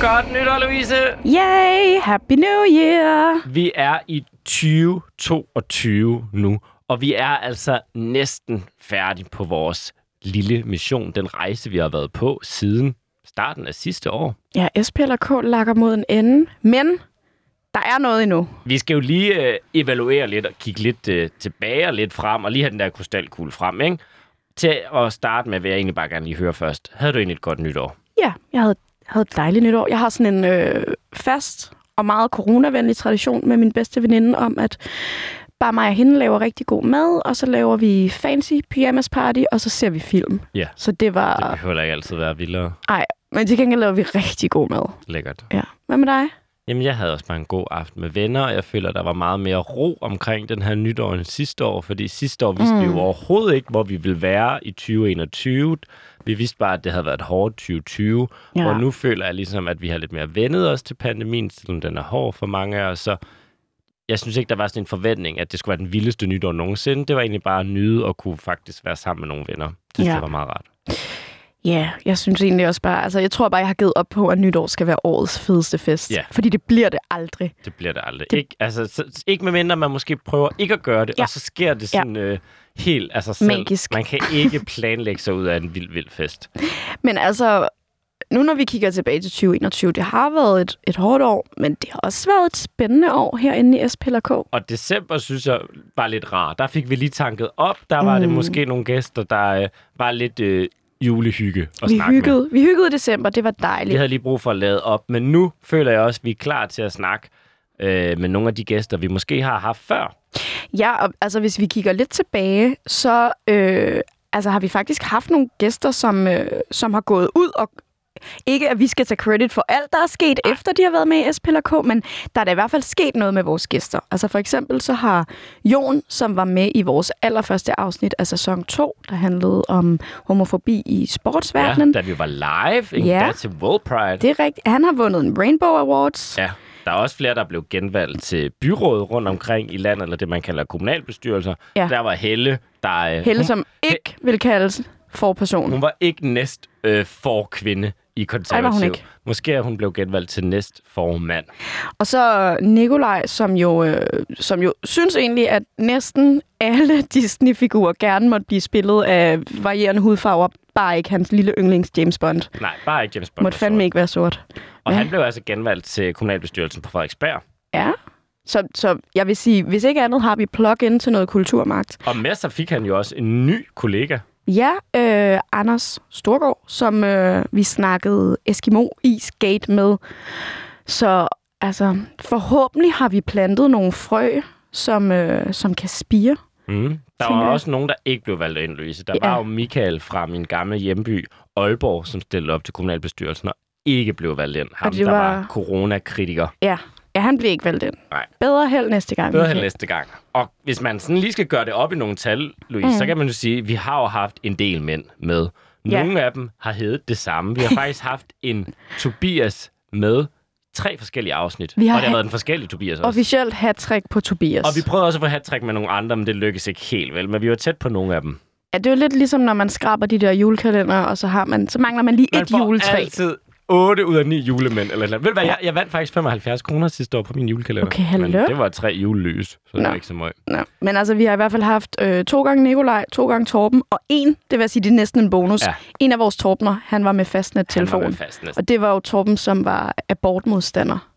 Godt nytår, Louise! Yay! Happy New Year! Vi er i 2022 nu, og vi er altså næsten færdige på vores lille mission, den rejse, vi har været på siden starten af sidste år. Ja, SPLK lakker mod en ende, men der er noget endnu. Vi skal jo lige øh, evaluere lidt og kigge lidt øh, tilbage og lidt frem, og lige have den der krystalkugle frem, ikke? Til at starte med vil jeg egentlig bare gerne lige høre først. Havde du egentlig et godt nytår? Ja, jeg havde, havde et dejligt nytår. Jeg har sådan en øh, fast og meget coronavenlig tradition med min bedste veninde om, at bare mig og hende laver rigtig god mad, og så laver vi fancy pyjamas party, og så ser vi film. Ja. Så det var... Det behøver ikke altid være vildere Ej, men til gengæld laver vi rigtig god mad. lækkert. Ja. Hvad med dig? Jamen, jeg havde også bare en god aften med venner, og jeg føler, der var meget mere ro omkring den her nytår end sidste år, fordi sidste år vidste mm. vi jo overhovedet ikke, hvor vi ville være i 2021. Vi vidste bare, at det havde været et hårdt 2020, Ja. og nu føler jeg ligesom, at vi har lidt mere vendet os til pandemien, selvom den er hård for mange af os, så jeg synes ikke, der var sådan en forventning, at det skulle være den vildeste nytår nogensinde. Det var egentlig bare at nyde og kunne faktisk være sammen med nogle venner. Det synes Ja. jeg var meget rart. Ja, jeg synes egentlig også bare... Altså, jeg tror bare, jeg har givet op på, at nytår skal være årets fedeste fest. Ja. Fordi det bliver det aldrig. Det bliver det aldrig. Det- Ikke, altså, så, ikke med mindre, man måske prøver ikke at gøre det, Ja. og så sker det Ja. sådan øh, helt sig selv. Magisk. Man kan ikke planlægge sig ud af en vild, vild fest. Men altså, nu når vi kigger tilbage til 2021, det har været et, et hårdt år, men det har også været et spændende år herinde i SPLK. Og december, synes jeg, var lidt rar. Der fik vi lige tanket op. Der var mm. det måske nogle gæster, der øh, var lidt øh, julehygge at Vi snakke med. hyggede, vi hyggede i december, det var Vi dejligt. havde lige brug for at lade op, men nu føler jeg også, at vi er klar til at snakke øh, med nogle af de gæster, vi måske har haft før. Ja, og altså hvis vi kigger lidt tilbage, så øh, altså, har vi faktisk haft nogle gæster, som, øh, som har gået ud og ikke at vi skal tage credit for alt, der er sket, efter de har været med i SPLK, men der er da i hvert fald sket noget med vores gæster. Altså for eksempel så har Jon, som var med i vores allerførste afsnit af sæson 2, der handlede om homofobi i sportsverdenen. Ja, da vi var live? Ja. Ja. til World Pride. Det er rigtigt. Han har vundet en Rainbow Awards. Ja, der er også flere, der blev genvalgt til byrådet rundt omkring i landet, eller det, man kalder kommunalbestyrelser. Ja. Der var Helle, der... øh, Helle, hun, som ikke vil kaldes for person. hun var ikke næst øh, for kvinde i konservativ. Ej, var hun ikke. Måske er hun blev genvalgt til næst formand. Og så Nikolaj, som jo, øh, som jo synes egentlig, at næsten alle Disney-figurer gerne måtte blive spillet af varierende hudfarver, bare ikke hans lille yndlings James Bond. Nej, bare ikke James Bond. Måtte fandme sort. ikke være sort. Og Ja. han blev altså genvalgt til kommunalbestyrelsen på Frederiksberg. Ja. Så, så jeg vil sige, hvis ikke andet har vi plug-in til noget kulturmagt. Og med så fik han jo også en ny kollega. Ja, øh, Anders Storgård, som øh, vi snakkede Eskimo Isgate med. Så altså, forhåbentlig har vi plantet nogle frø, som, øh, som kan spire. Mm. Der var jeg. også nogen, der ikke blev valgt ind, Louise. Der Ja. var jo Michael fra min gamle hjemby, Aalborg, som stillede op til kommunalbestyrelsen og ikke blev valgt ind. Ham, det der var- var coronakritiker. Ja, ja han blev ikke valgt ind. Nej. Bedre held næste gang. Bedre hen næste gang. Og hvis man sådan lige skal gøre det op i nogle tal, Louise, mm. så kan man jo sige, at vi har jo haft en del mænd med. Ja. Nogle af dem har heddet det samme. Vi har faktisk haft en Tobias med tre forskellige afsnit. Vi har og det har ha- været den forskellige Tobias også. Officielt hat på Tobias. Og vi prøvede også at få hat med nogle andre, men det lykkedes ikke helt vel. Men vi var tæt på nogle af dem. Ja, det er jo lidt ligesom, når man skraber de der julekalender, og så, har man, så mangler man lige Man et får juletræ. altid 8 ud af 9 julemænd. Eller, eller. Ved du hvad, jeg, jeg vandt faktisk 75 kroner sidste år på min julekalender. Okay, hallo. Men det var tre julelys, så det var ikke så meget. Nå. Men altså, vi har i hvert fald haft øh, to gange Nikolaj, to gange Torben, og en, det vil sige, det er næsten en bonus. Ja. En af vores Torbener, han var med fastnet-telefon. Han var med fast næsten. Og det var jo Torben, som var abortmodstander.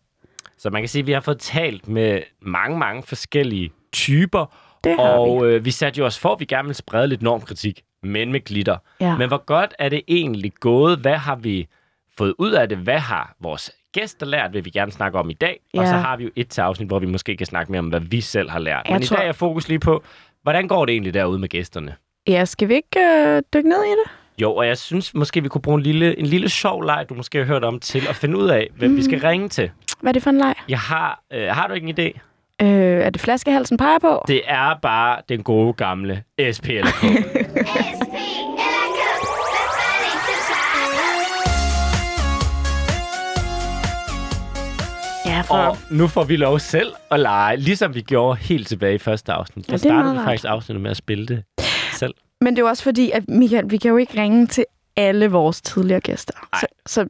Så man kan sige, at vi har fået talt med mange, mange forskellige typer. Det og øh, vi satte jo os for, at vi gerne vil sprede lidt normkritik, men med glitter. Ja. Men hvor godt er det egentlig gået? Hvad har vi fået ud af det? Hvad har vores gæster lært, vil vi gerne snakke om i dag? Og Ja. så har vi jo et til afsnit, hvor vi måske kan snakke mere om, hvad vi selv har lært. Jeg Men tror- i dag er fokus lige på, hvordan går det egentlig derude med gæsterne? Ja, skal vi ikke øh, dykke ned i det? Jo, og jeg synes måske, vi kunne bruge en lille, en lille sjov leg, du måske har hørt om, til at finde ud af, hvem mm. vi skal ringe til. Hvad er det for en leg? Jeg har, øh, har du ikke en idé? Øh, er det flaskehalsen peger på? Det er bare den gode gamle SPLK. For... og nu får vi lov selv at lege, ligesom vi gjorde helt tilbage i første afsnit. Der Ja, det startede vi faktisk afsnittet med at spille det selv. Men det er også fordi, at Michael, vi kan jo ikke ringe til alle vores tidligere gæster. Ej. Så, så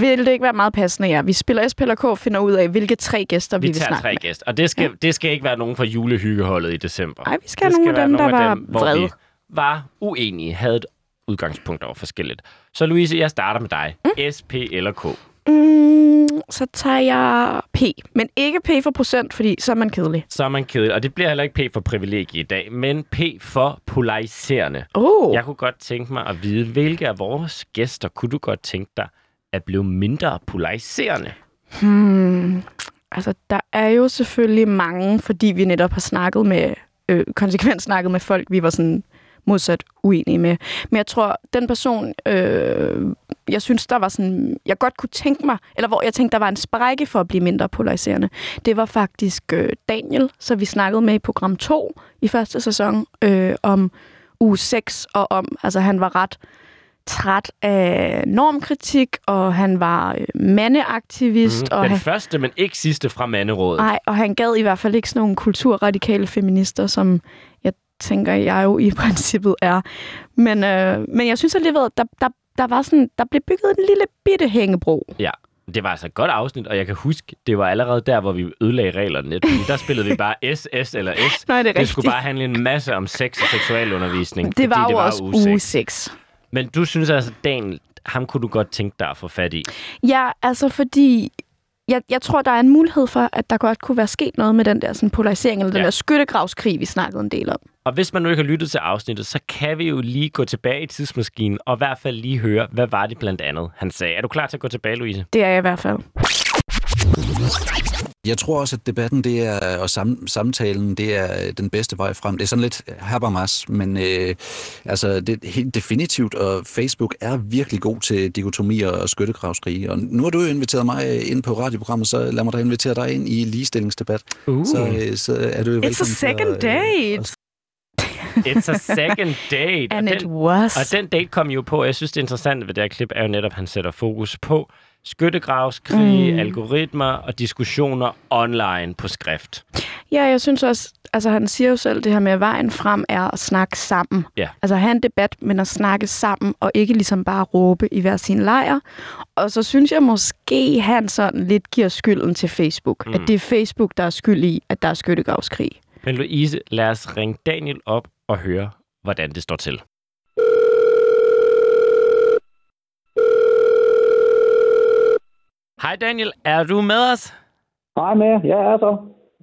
vil det ikke være meget passende, ja. Vi spiller SP eller K finder ud af, hvilke tre gæster vi, Vi vil tager snakke tre med. gæster, og det skal, ja. det skal ikke være nogen fra julehyggeholdet i december. Nej, vi skal det have nogle af dem, der var hvor vrede. vi var uenige, havde et udgangspunkt, var forskelligt. Så Louise, jeg starter med dig. Mm. SP eller K? Mm, så tager jeg P. Men ikke P for procent, fordi så er man kedelig. Så er man kedelig, og det bliver heller ikke P for privilegie i dag, men P for polariserende. Oh. Jeg kunne godt tænke mig at vide, hvilke af vores gæster kunne du godt tænke dig at blive mindre polariserende? Hmm. Altså, der er jo selvfølgelig mange, fordi vi netop har snakket med, øh, konsekvent snakket med folk, vi var sådan modsat uenige med. Men jeg tror, den person, øh, jeg synes, der var sådan, jeg godt kunne tænke mig, eller hvor jeg tænkte, der var en sprække for at blive mindre polariserende, det var faktisk øh, Daniel, så vi snakkede med i program 2 i første sæson, øh, om uge 6, og om, altså han var ret træt af normkritik, og han var øh, mandeaktivist, Mm, og den han, første, men ikke sidste fra manderådet. Nej, og han gad i hvert fald ikke sådan nogle kulturradikale feminister, som jeg tænker, jeg jo i princippet er. Men, øh, men jeg synes alligevel, der, der, der, var sådan, der blev bygget en lille bitte hængebro. Ja, det var altså et godt afsnit, og jeg kan huske, det var allerede der, hvor vi ødelagde reglerne lidt. Fordi der spillede vi bare S, S eller S. Nej, det er Det rigtigt. skulle bare handle en masse om sex og seksualundervisning. det var jo det var også uge uge seks. 6. Men du synes altså, Daniel, ham kunne du godt tænke dig at få fat i. Ja, altså fordi... Jeg, jeg tror, der er en mulighed for, at der godt kunne være sket noget med den der sådan, polarisering, eller den Ja. der skyttegravskrig, vi snakkede en del om. Og hvis man nu ikke har lyttet til afsnittet, så kan vi jo lige gå tilbage i tidsmaskinen, og i hvert fald lige høre, hvad var det blandt andet, han sagde. Er du klar til at gå tilbage, Louise? Det er jeg i hvert fald. Jeg tror også, at debatten det er, og sam, samtalen det er den bedste vej frem. Det er sådan lidt habermas, men øh, altså, det er helt definitivt, og Facebook er virkelig god til dikotomier og skyttegravskrige. Og nu har du jo inviteret mig ind på radioprogrammet, så lad mig da invitere dig ind i ligestillingsdebat. Uh. Så, øh, så er du jo velkommen It's a second at, date. It's a second date. And og it den, was. Og den date kom jo på, jeg synes, det interessante ved det her klip er jo netop, at han sætter fokus på skyttegravskrig, mm. Algoritmer og diskussioner online på skrift. Ja, jeg synes også, altså han siger jo selv det her med, at vejen frem er at snakke sammen. Ja. Altså have en debat, men at snakke sammen, og ikke ligesom bare råbe i hver sin lejr. Og så synes jeg måske, han sådan lidt giver skylden til Facebook. Mm. At det er Facebook, der er skyld i, at der er skyttegravskrig. Men Louise, lad os ringe Daniel op og høre, hvordan det står til. Hej Daniel, er du med os? Hej med, ja, er så.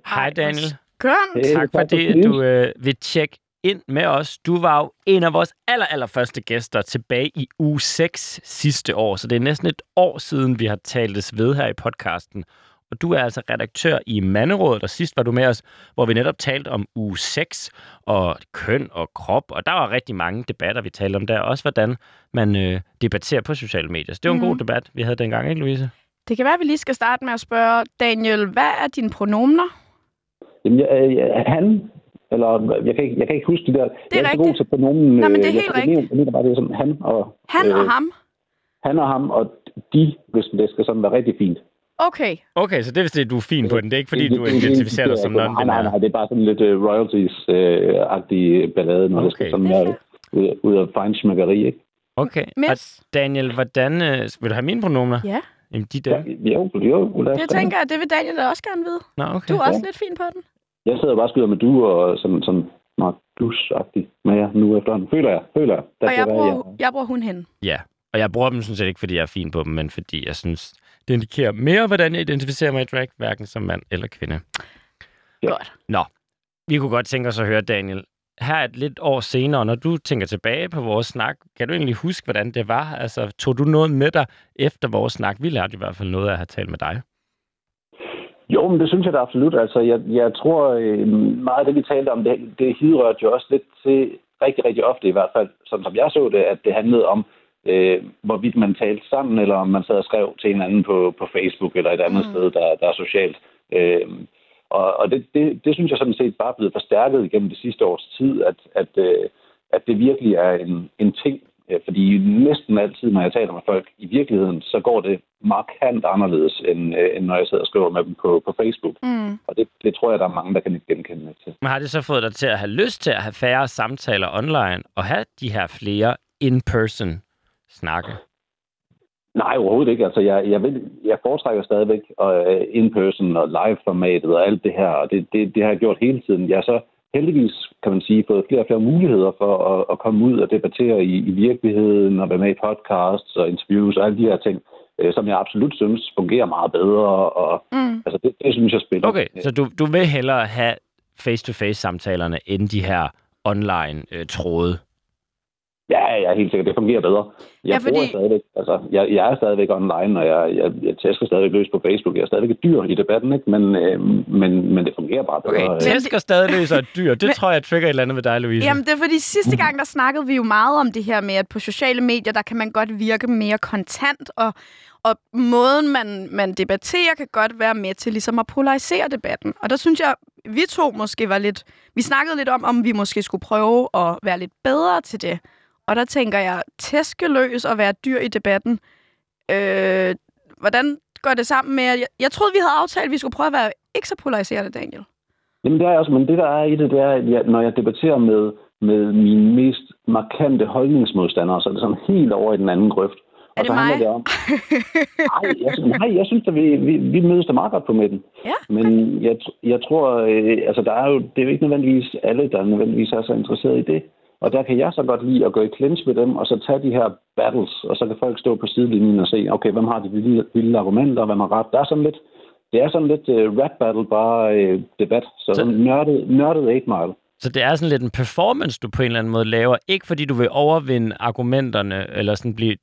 Hej Daniel. Skønt! Hey, Tak tak fordi for du øh, vil tjekke ind med os. Du var jo en af vores aller, aller første gæster tilbage i uge 6 sidste år, så det er næsten et år siden, vi har talt ved her i podcasten. Og du er altså redaktør i Manderådet, og sidst var du med os, hvor vi netop talte om uge 6 og køn og krop, og der var rigtig mange debatter, vi talte om der. Også hvordan man øh, debatterer på sociale medier. Så det var en Mhm. god debat, vi havde dengang, ikke Louise? Det kan være, at vi lige skal starte med at spørge Daniel, hvad er dine pronomner? Jamen, jeg, øh, jeg, han, eller jeg kan, ikke, jeg kan ikke huske det der. Det er jeg er rigtigt. god til på nogen... Nej, men det er øh, helt jeg, rigtigt. jeg mener bare, det er sådan han og... Han og ham? Han og ham, og de, hvis det skal sådan være rigtig fint. Okay. Okay, så det er vist det, du er fin på den. Det er ikke, fordi Det- du identificerer dig som Nej, nej, non-binær. nej, det er bare sådan lidt uh, royalties-agtig ballade, når okay. det skal sådan være ud, ud af feinschmeckeri, ikke? Okay. Miss? Og Daniel, hvordan... Øh, vil du have mine pronomer? Ja, Jamen, de Ja, der. jo, jo, lad os det tænker jeg, det vil Daniel da også gerne vide. Nå, okay. Du er også Ja. lidt fin på den. Jeg sidder bare og skyder med du og sådan, sådan meget dus-agtig med jer nu efterhånden. Føler jeg, føler jeg. Der Og jeg være, bruger, jeg bruger hun hen. Ja, og jeg bruger dem sådan set ikke, fordi jeg er fin på dem, men fordi jeg synes, det indikerer mere, hvordan jeg identificerer mig i drag, hverken som mand eller kvinde. Ja. Godt. Nå, vi kunne godt tænke os at høre, Daniel. Her et lidt år senere, når du tænker tilbage på vores snak, kan du egentlig huske, hvordan det var? Altså, tog du noget med dig efter vores snak? Vi lærte i hvert fald noget af at have talt med dig. Jo, men det synes jeg da absolut. Altså, jeg, jeg tror, øh, meget af det, vi talte om, det, det hidrørte jo også lidt til, rigtig, rigtig ofte i hvert fald, sådan som jeg så det, at det handlede om, øh, hvorvidt man talte sammen, eller om man sad og skrev til en anden på, på Facebook eller et andet mm. sted, der, der er socialt. Øh, og og det, det, det synes jeg sådan set bare er blevet forstærket igennem det sidste års tid, at, at, øh, at det virkelig er en, en ting. Fordi næsten altid, når jeg taler med folk i virkeligheden, så går det markant anderledes, end, øh, end når jeg sidder og skriver med dem på, på Facebook. Mm. Og det, det tror jeg, der er mange, der kan genkende mig til. Men har det så fået dig til at have lyst til at have færre samtaler online, og have de her flere in-person snakke? Nej, overhovedet ikke. Altså, jeg, jeg, vil, jeg foretrækker stadigvæk uh, in-person og live-formatet og alt det her, og det, det, det har jeg gjort hele tiden. Jeg har så heldigvis, kan man sige, fået flere og flere muligheder for at, at komme ud og debattere i, i virkeligheden og være med i podcasts og interviews og alle de her ting, uh, som jeg absolut synes fungerer meget bedre. Og, mm. altså, det, det synes jeg spiller. Okay, så du, du vil hellere have face-to-face-samtalerne end de her online-tråde? Uh, Ja, jeg er helt sikkert. Det fungerer bedre. Jeg ja, fordi... bruger stadigvæk, altså, jeg, jeg er stadigvæk online, og jeg, jeg, jeg tæsker stadigvæk løs på Facebook. Jeg er stadigvæk et dyr i debatten, ikke? Men, øh, men, men det fungerer bare bedre. Okay, tæsker stadig løs og et dyr. Det men... tror jeg trigger et eller andet med dig, Louise. Jamen, det er fordi sidste gang, der snakkede vi jo meget om det her med, at på sociale medier, der kan man godt virke mere kontant, og, og måden, man, man debatterer, kan godt være med til ligesom at polarisere debatten. Og der synes jeg, vi to måske var lidt... Vi snakkede lidt om, om vi måske skulle prøve at være lidt bedre til det. Og der tænker jeg, tæskeløs og være dyr i debatten. Øh, hvordan går det sammen med... Jeg, jeg troede, vi havde aftalt, at vi skulle prøve at være ikke så polariserende, Daniel. Jamen det er også, men det der er i det, det er, at jeg, når jeg debatterer med, med mine mest markante holdningsmodstandere, så er det sådan helt over i den anden grøft. Er det mig? Det om, nej, jeg, nej, jeg synes, at vi, vi, vi mødes da meget godt på midten. Ja, Men jeg, jeg tror, øh, altså der er jo, det er jo ikke nødvendigvis alle, der nødvendigvis er så interesseret i det. Og der kan jeg så godt lide at gå i clinch med dem, og så tage de her battles, og så kan folk stå på sidelinjen og se, okay, hvem har de vilde, vilde argumenter, hvem har ret. Der er sådan lidt, det er sådan lidt uh, rap battle, bare uh, debat. Så, så nørdet, nørdet 8 Mile. Så det er sådan lidt en performance, du på en eller anden måde laver. Ikke fordi du vil overvinde argumenterne, eller sådan blive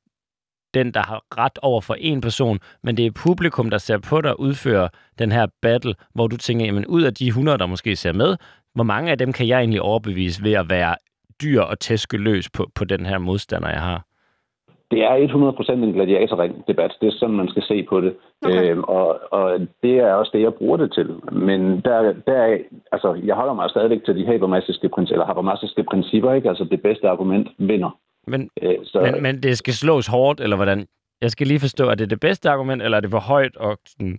den, der har ret over for en person, men det er publikum, der ser på dig udføre den her battle, hvor du tænker, jamen ud af de 100, der måske ser med, hvor mange af dem kan jeg egentlig overbevise ved at være dyr og tæske løs på, på den her modstander, jeg har? Det er 100% en gladiatorring-debat. Det er sådan, man skal se på det. Okay. Øhm, og, og det er også det, jeg bruger det til. Men der, der altså, jeg holder mig stadigvæk til de habermasiske principper, habermasiske principper, ikke? Altså, det bedste argument vinder. Men, øh, så... men, men det skal slås hårdt, eller hvordan? Jeg skal lige forstå, er det det bedste argument, eller er det for højt og sådan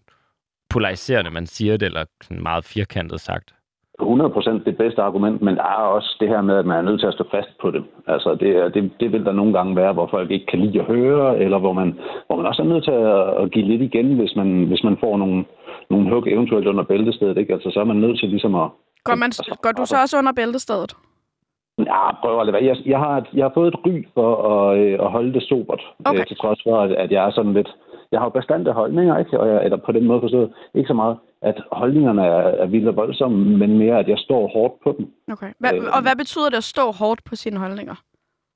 polariserende, man siger det, eller sådan meget firkantet sagt? 100% det bedste argument, men der er også det her med, at man er nødt til at stå fast på det. Altså det, det, det vil der nogle gange være, hvor folk ikke kan lide at høre, eller hvor man, hvor man også er nødt til at, at give lidt igen, hvis man, hvis man får nogle, nogle hug eventuelt under bæltestedet. Ikke? Altså så er man nødt til ligesom at... Går, man, altså, går du så også under bæltestedet? Ja, prøv at lade være. Jeg, jeg, har, jeg har fået et ry for at, øh, at holde det sobert, okay. Øh, til trods for, at, at jeg er sådan lidt... Jeg har jo bestandte holdninger, ikke? Og jeg, eller på den måde forstået, ikke så meget at holdningerne er, er vildt og voldsomme, men mere, at jeg står hårdt på dem. Okay. Hva, øh, og hvad betyder det at stå hårdt på sine holdninger?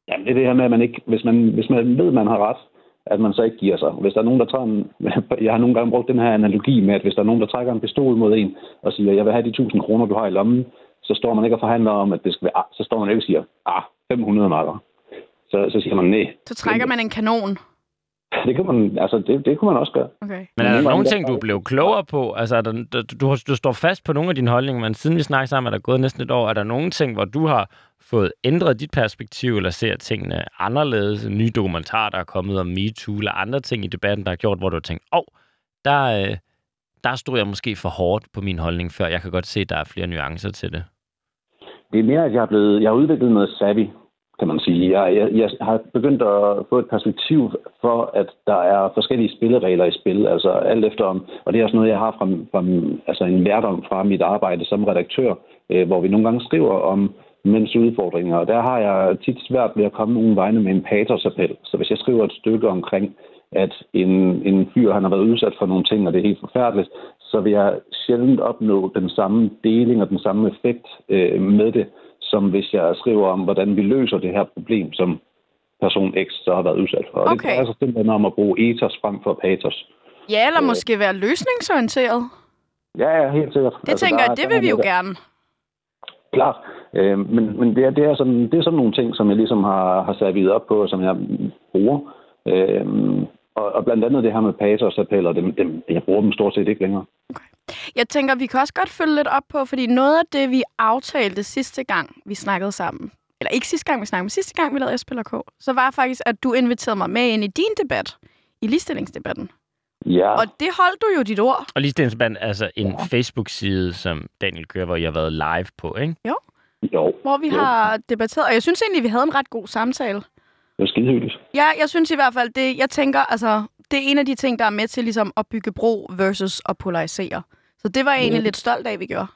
Jamen, det er det her med, at man ikke, hvis man, hvis man ved, at man har ret, at man så ikke giver sig. Hvis der er nogen, der tager en... Jeg har nogle gange brugt den her analogi med, at hvis der er nogen, der trækker en pistol mod en og siger, jeg vil have de 1000 kroner, du har i lommen, så står man ikke og forhandler om, at det skal være... Så står man ikke og siger, ah, 500 marker. Så, så siger man nej. Så trækker man en kanon. Det kan man, altså det, det kunne man også gøre. Okay. Men er der nogle ting, du blev klogere på? Altså, er der, du, du, du står fast på nogle af dine holdninger, men siden vi snakker sammen, er der gået næsten et år. Er der nogle ting, hvor du har fået ændret dit perspektiv, eller ser tingene anderledes? En ny dokumentar, der er kommet om MeToo, eller andre ting i debatten, der har gjort, hvor du har tænkt, åh, oh, der, øh, der stod jeg måske for hårdt på min holdning før. Jeg kan godt se, at der er flere nuancer til det. Det er mere, at jeg har, blevet, jeg har udviklet noget savvy kan man sige. Jeg, jeg, jeg har begyndt at få et perspektiv for, at der er forskellige spilleregler i spil, altså alt efter om, og det er også noget, jeg har fra, fra altså en lærdom fra mit arbejde som redaktør, øh, hvor vi nogle gange skriver om mænds udfordringer, og der har jeg tit svært ved at komme nogen vegne med en patosappel. Så hvis jeg skriver et stykke omkring, at en, en fyr han har været udsat for nogle ting, og det er helt forfærdeligt, så vil jeg sjældent opnå den samme deling og den samme effekt øh, med det, som hvis jeg skriver om, hvordan vi løser det her problem, som person X så har været udsat for. Og okay. det er altså simpelthen om at bruge ethos frem for patos. Ja, eller øh, måske være løsningsorienteret. Ja, ja, helt sikkert. Det altså, tænker jeg, det vil vi jo der. gerne. Klart. Øh, men men det, er, det, er sådan, det er sådan nogle ting, som jeg ligesom har, har sat op på, som jeg bruger. Øh, og, og blandt andet det her med patos-appeller, dem, dem, jeg bruger dem stort set ikke længere. Okay. Jeg tænker, vi kan også godt følge lidt op på, fordi noget af det, vi aftalte sidste gang, vi snakkede sammen, eller ikke sidste gang, vi snakkede, men sidste gang, vi lavede Spiller K, så var faktisk, at du inviterede mig med ind i din debat, i ligestillingsdebatten. Ja. Og det holdt du jo dit ord. Og ligestillingsdebatten er altså en ja. Facebook-side, som Daniel kører, hvor jeg har været live på, ikke? Jo. Jo. Hvor vi jo. har debatteret, og jeg synes egentlig, vi havde en ret god samtale. Var skidehyggeligt. Ja, jeg synes i hvert fald, det, jeg tænker, altså, det er en af de ting, der er med til ligesom at bygge bro versus at polarisere. Så det var jeg egentlig Mm. lidt stolt af, vi gjorde.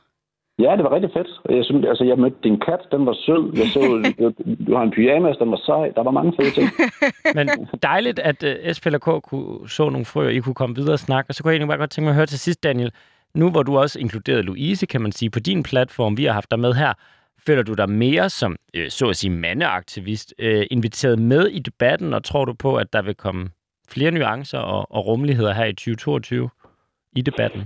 Ja, det var rigtig fedt. Jeg, synes, altså, jeg mødte din kat, den var sød. Jeg så, du, du har en pyjamas, den var sej. Der var mange fede ting. Men dejligt, at uh, SPLK kunne så nogle frø, og I kunne komme videre og snakke. Og så kunne jeg egentlig bare godt tænke mig at høre til sidst, Daniel. Nu hvor du også inkluderede Louise, kan man sige, på din platform, vi har haft dig med her, føler du dig mere som, øh, så at sige, mandeaktivist, øh, inviteret med i debatten, og tror du på, at der vil komme flere nuancer og, og rummeligheder her i 2022 i debatten?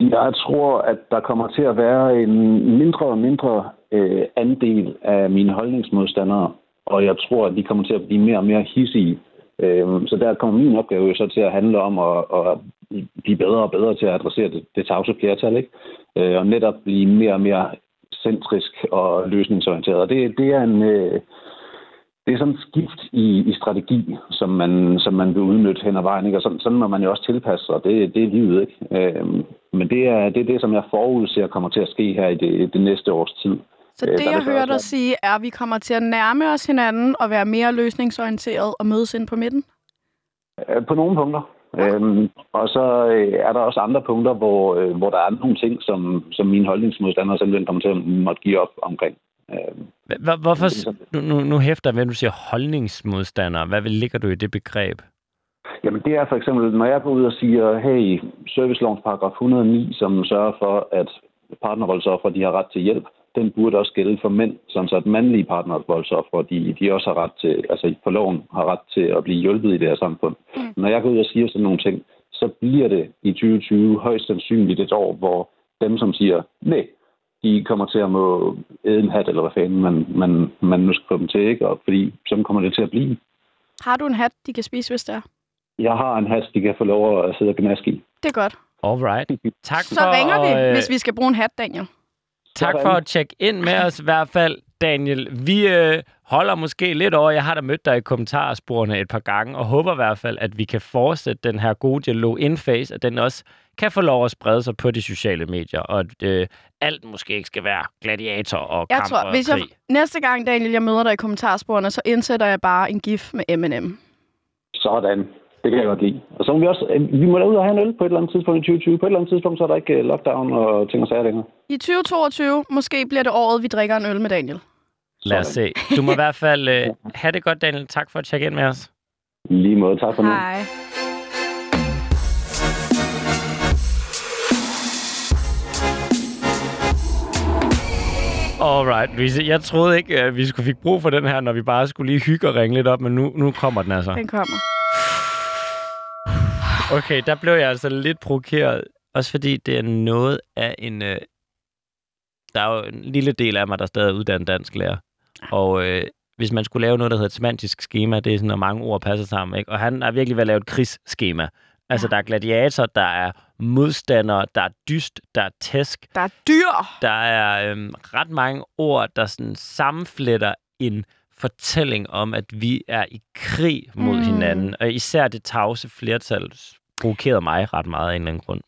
Jeg tror, at der kommer til at være en mindre og mindre øh, andel af mine holdningsmodstandere, og jeg tror, at de kommer til at blive mere og mere hissige. Øh, så der kommer min opgave jo så til at handle om at, at blive bedre og bedre til at adressere det, det tavse flertal, ikke? Øh, og netop blive mere og mere centrisk og løsningsorienteret. Og det, det er en... Øh, det er sådan et skift i, i strategi, som man, som man vil udnytte hen ad vejen. Ikke? Og sådan, sådan må man jo også tilpasse sig. Det, det er livet, ikke? Øhm, men det er, det er det, som jeg forudser kommer til at ske her i det, det næste års tid. Så Øh, det, der jeg hører dig sige, er, at vi kommer til at nærme os hinanden og være mere løsningsorienteret og mødes ind på midten. Øh, På nogle punkter. Øhm, og så øh, er der også andre punkter, hvor, øh, hvor der er nogle ting, som, som mine holdningsmodstandere simpelthen kommer til at måtte give op omkring. Øhm, Hvor- Hvorfor, nu, nu, nu hæfter at du siger holdningsmodstandere. Hvad vil- ligger du i det begreb? Jamen det er for eksempel, når jeg går ud og siger, hey, servicelovens paragraf 109, som sørger for, at partnervoldsoffer de har ret til hjælp, den burde også gælde for mænd, sådan så at mandlige partnervoldsoffer, de, de også har ret til, altså på loven har ret til at blive hjulpet i det her samfund. Mm. Når jeg går ud og siger sådan nogle ting, så bliver det i 2020 højst sandsynligt et år, hvor dem, som siger nej, de kommer til at må æde en hat, eller hvad fanden man, man, man nu skal dem til, ikke? Og fordi sådan kommer det til at blive. Har du en hat, de kan spise, hvis det er? Jeg har en hat, de kan få lov at sidde og gnaske i. Det er godt. All right. Tak Så for, ringer vi, øh, hvis vi skal bruge en hat, Daniel. Tak for at tjekke ind med os i hvert fald, Daniel. Vi øh, holder måske lidt over. Jeg har da mødt dig i kommentarsporene et par gange, og håber i hvert fald, at vi kan fortsætte den her gode dialog in face, at den også kan få lov at sprede sig på de sociale medier, og at øh, alt måske ikke skal være gladiator og Jeg kamp tror, og hvis jeg, krig. næste gang, Daniel, jeg møder dig i kommentarsporene, så indsætter jeg bare en gif med M&M. Sådan. Det kan jeg godt lide. Og så må vi også, øh, vi må da ud og have en øl på et eller andet tidspunkt i 2020. På et eller andet tidspunkt, så er der ikke øh, lockdown og ting og sager længere. I 2022, måske bliver det året, vi drikker en øl med Daniel. Lad os se. Du må i hvert fald øh, have det godt, Daniel. Tak for at tjekke ind med os. Lige måde. Tak for nu. Hej. Alright, Louise. Jeg troede ikke, at vi skulle fik brug for den her, når vi bare skulle lige hygge og ringe lidt op, men nu, nu kommer den altså. Den kommer. Okay, der blev jeg altså lidt provokeret. Også fordi det er noget af en... Øh, der er jo en lille del af mig, der stadig er uddannet dansk lærer. Og øh, hvis man skulle lave noget, der hedder et semantisk schema, det er sådan, at mange ord passer sammen. Ikke? Og han er virkelig ved at lave et krigsskema. Altså, Ja. der er gladiator, der er modstandere, der er dyst, der er tæsk. Der er dyr. Der er øhm, ret mange ord, der sådan sammenfletter en fortælling om, at vi er i krig mod Mm. mm. hinanden. Og især det tavse flertal provokerede mig ret meget af en eller anden grund.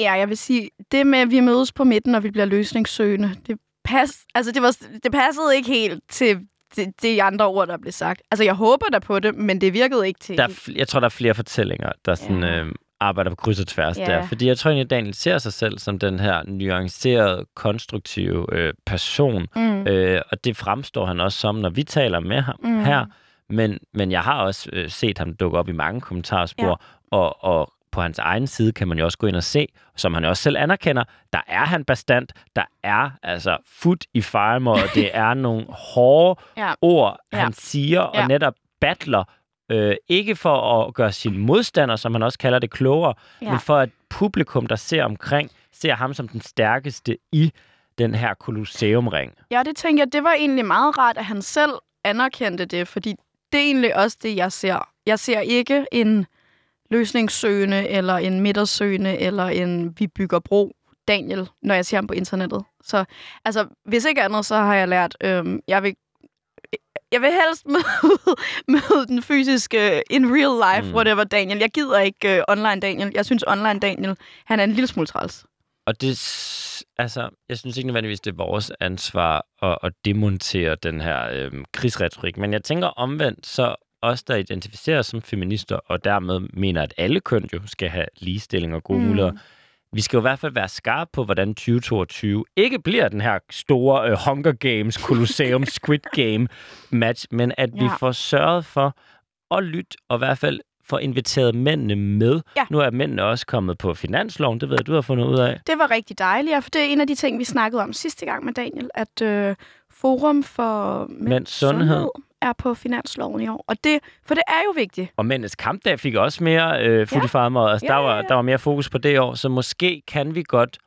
Ja, jeg vil sige, det med, at vi mødes på midten, og vi bliver løsningssøgende, det, pas, altså det, var, det passede ikke helt til de, de andre ord, der blev sagt. Altså, jeg håber da på det, men det virkede ikke til. Der er, jeg tror, der er flere fortællinger, der sådan, Ja. øh, arbejder på kryds og tværs Ja. der. Fordi jeg tror egentlig, Daniel ser sig selv som den her nuancerede, konstruktive øh, person. Mm. Øh, og det fremstår han også som, når vi taler med ham mm. her. Men, men jeg har også øh, set ham dukke op i mange kommentarspor, ja. Og, og på hans egen side kan man jo også gå ind og se, som han også selv anerkender, der er han bestandt, der er altså foot i farmer, og det er nogle hårde Ja. ord, Ja. han siger, og Ja. netop battler, øh, ikke for at gøre sin modstander, som han også kalder det, klogere, Ja. ja. men for at publikum, der ser omkring, ser ham som den stærkeste i den her kolosseumring. Ja, det tænker jeg, det var egentlig meget rart, at han selv anerkendte det, fordi det er egentlig også det, jeg ser. Jeg ser ikke en løsningssøgende, eller en midtersøgende, eller en vi bygger bro Daniel, når jeg ser ham på internettet. Så altså, hvis ikke andet, så har jeg lært, øhm, jeg vil jeg vil helst møde, møde den fysiske in real life, mm. Whatever Daniel. Jeg gider ikke uh, online Daniel. Jeg synes online Daniel, han er en lille smule træls. og det, altså, jeg synes ikke nødvendigvis, det er vores ansvar at, at demontere den her øhm, krigsretorik. Men jeg tænker omvendt, så os, der identificerer os som feminister, og dermed mener, at alle køn jo skal have ligestilling og gode Mm. muligheder, vi skal jo i hvert fald være skarpe på, hvordan 2022 ikke bliver den her store øh, Hunger Games, Colosseum, Squid Game match, men at vi Ja. får sørget for at lytte, og i hvert fald får inviteret mændene med. Ja. Nu er mændene også kommet på finansloven, det ved jeg, du har fundet ud af. Det var rigtig dejligt, for det er en af de ting, vi snakkede om sidste gang med Daniel, at øh, Forum for Mænds, Mænds sundhed. Er på finansloven i år. Og det, for det er jo vigtigt. Og mændenes kampdag fik også mere øh, fut Ja. i farmad. Altså, Ja, der, ja, var, ja. der var mere fokus på det år, så måske kan vi godt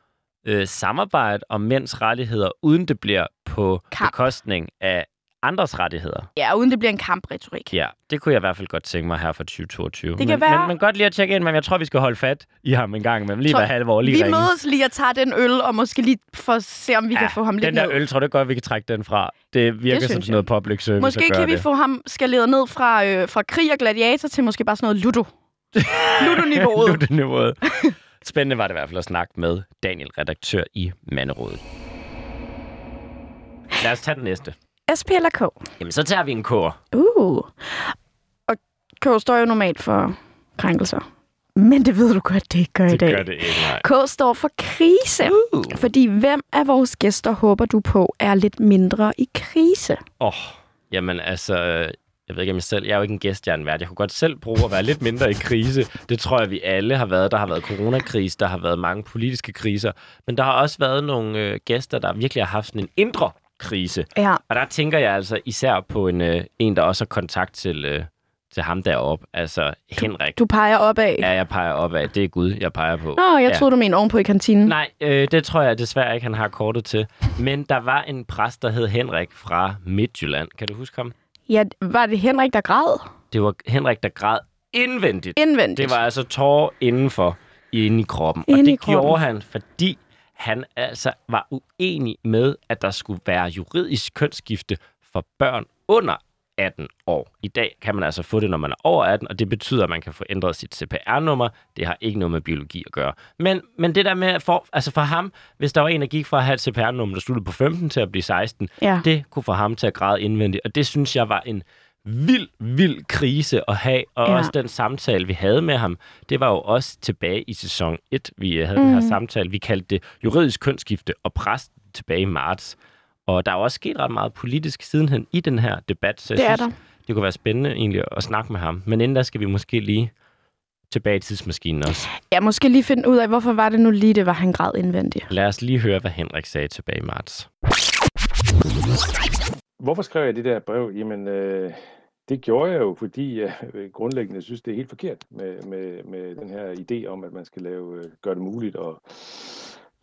øh, samarbejde om mænds rettigheder, uden det bliver på Kamp. bekostning af andres rettigheder. Ja, uden det bliver en kampretorik. Ja, det kunne jeg i hvert fald godt tænke mig her for 2022. Det kan men, være- Men, men godt lige at tjekke ind, men jeg tror, vi skal holde fat i ham en gang imellem. Lige Tror- hver halve år, lige Vi ringe. mødes lige og tager den øl, og måske lige for at se, om vi ja, kan få ham lidt den der ned. øl, tror du godt, vi kan trække den fra? Det virker Det som sådan noget public service Måske kan vi det. få ham skaleret ned fra, øh, fra krig og gladiator til måske bare sådan noget ludo. Ludo-niveauet. Ludo-niveauet. Spændende var det i hvert fald at snakke med Daniel, redaktør i Manderådet. Lad os tage den næste. SP eller K? Jamen, så tager vi en kår. Uh. Og K står jo normalt for krænkelser. Men det ved du godt, det ikke gør i Det dag. gør det ikke, nej. K står for krise. Uh. Fordi hvem af vores gæster håber du på er lidt mindre i krise? Åh, oh, jamen altså, jeg ved ikke om jeg selv, jeg er jo ikke en gæst, jeg er en vært. Jeg kunne godt selv bruge at være lidt mindre i krise. Det tror jeg, vi alle har været. Der har været coronakrise, der har været mange politiske kriser, men der har også været nogle øh, gæster, der virkelig har haft sådan en indre krise. Ja. Og der tænker jeg altså især på en, øh, en der også har kontakt til, øh, til ham deroppe, altså Henrik. Du peger opad. Ja, jeg peger opad. Det er Gud, jeg peger på. Nå, jeg ja. troede, du mente ovenpå i kantinen. Nej, øh, det tror jeg desværre ikke, han har kortet til. Men der var en præst, der hed Henrik fra Midtjylland. Kan du huske ham? Ja, var det Henrik, der græd? Det var Henrik, der græd indvendigt. Indvendigt. Det var altså tårer indenfor, inde i kroppen. Inde og i det kroppen. gjorde han, fordi han altså var uenig med, at der skulle være juridisk kønsskifte for børn under 18 år. I dag kan man altså få det, når man er over 18, og det betyder, at man kan få ændret sit CPR-nummer. Det har ikke noget med biologi at gøre. Men, men det der med, for, altså for ham, hvis der var en, der gik fra at have et CPR-nummer, der sluttede på 15 til at blive 16, Ja. det kunne få ham til at græde indvendigt. Og det synes jeg var en vild, vild krise at have. Og Ja. også den samtale, vi havde med ham, det var jo også tilbage i sæson 1, vi øh, havde mm. den her Mhm. samtale. Vi kaldte det juridisk kønsskifte og præst tilbage i marts. Og der er jo også sket ret meget politisk sidenhen i den her debat, så jeg Det er synes, der. det kunne være spændende egentlig at snakke med ham. Men inden da skal vi måske lige tilbage i tidsmaskinen også. Ja, måske lige finde ud af, hvorfor var det nu lige, det var, han græd indvendigt. Lad os lige høre, hvad Henrik sagde tilbage i marts. Hvorfor skrev jeg det der brev? Jamen, øh, det gjorde jeg jo, fordi jeg grundlæggende synes, det er helt forkert med, med, med den her idé om, at man skal lave, øh, gøre det muligt at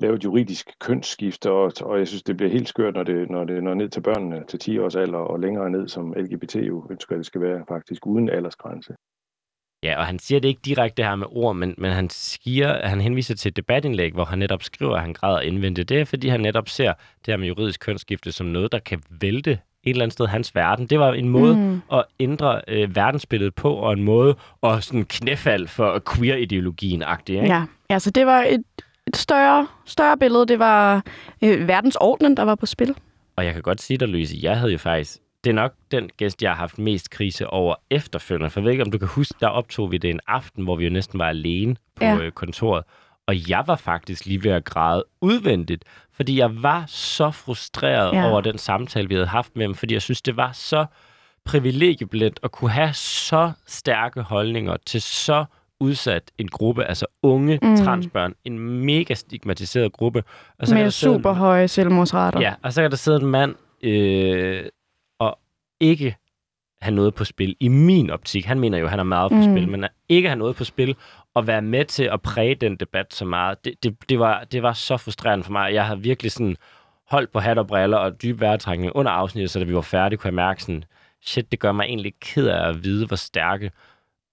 lave et juridisk kønsskifte, og, og jeg synes, det bliver helt skørt, når det, når det når ned til børnene til 10 års alder og længere ned, som LGBT jo ønsker, at det skal være faktisk uden aldersgrænse. Ja, og han siger det ikke direkte her med ord, men, men han, siger, han henviser til et debatindlæg, hvor han netop skriver, at han græder indvendigt. Det er, fordi han netop ser det her med juridisk kønsskifte som noget, der kan vælte et eller andet sted hans verden. Det var en måde Mm. at ændre øh, verdensbilledet på, og en måde at sådan knæfald for queer-ideologien-agtig. Ikke? Ja, altså det var et, et større, større billede. Det var øh, verdensordenen, der var på spil. Og jeg kan godt sige dig, Louise, jeg havde jo faktisk... Det er nok den gæst, jeg har haft mest krise over efterfølgende. For jeg ved ikke, om du kan huske, der optog vi det en aften, hvor vi jo næsten var alene på Ja. ja. kontoret. Og jeg var faktisk lige ved at græde udvendigt, fordi jeg var så frustreret Ja. over den samtale, vi havde haft med ham, fordi jeg synes, det var så privilegieblindt at kunne have så stærke holdninger til så udsat en gruppe, altså unge Mm. transbørn, en mega stigmatiseret gruppe. Og kan Med sidde en- super høje selvmordsrater. Ja, og så kan der sidde en mand øh, og ikke have noget på spil. I min optik, han mener jo, at han har meget på Mm. mm. spil, men at ikke have noget på spil og være med til at præge den debat så meget, det, det, det, var, det var så frustrerende for mig. Jeg har virkelig sådan holdt på hat og briller og dyb vejrtrækning under afsnittet, så da vi var færdige, kunne jeg mærke sådan, shit, det gør mig egentlig ked af at vide, hvor stærke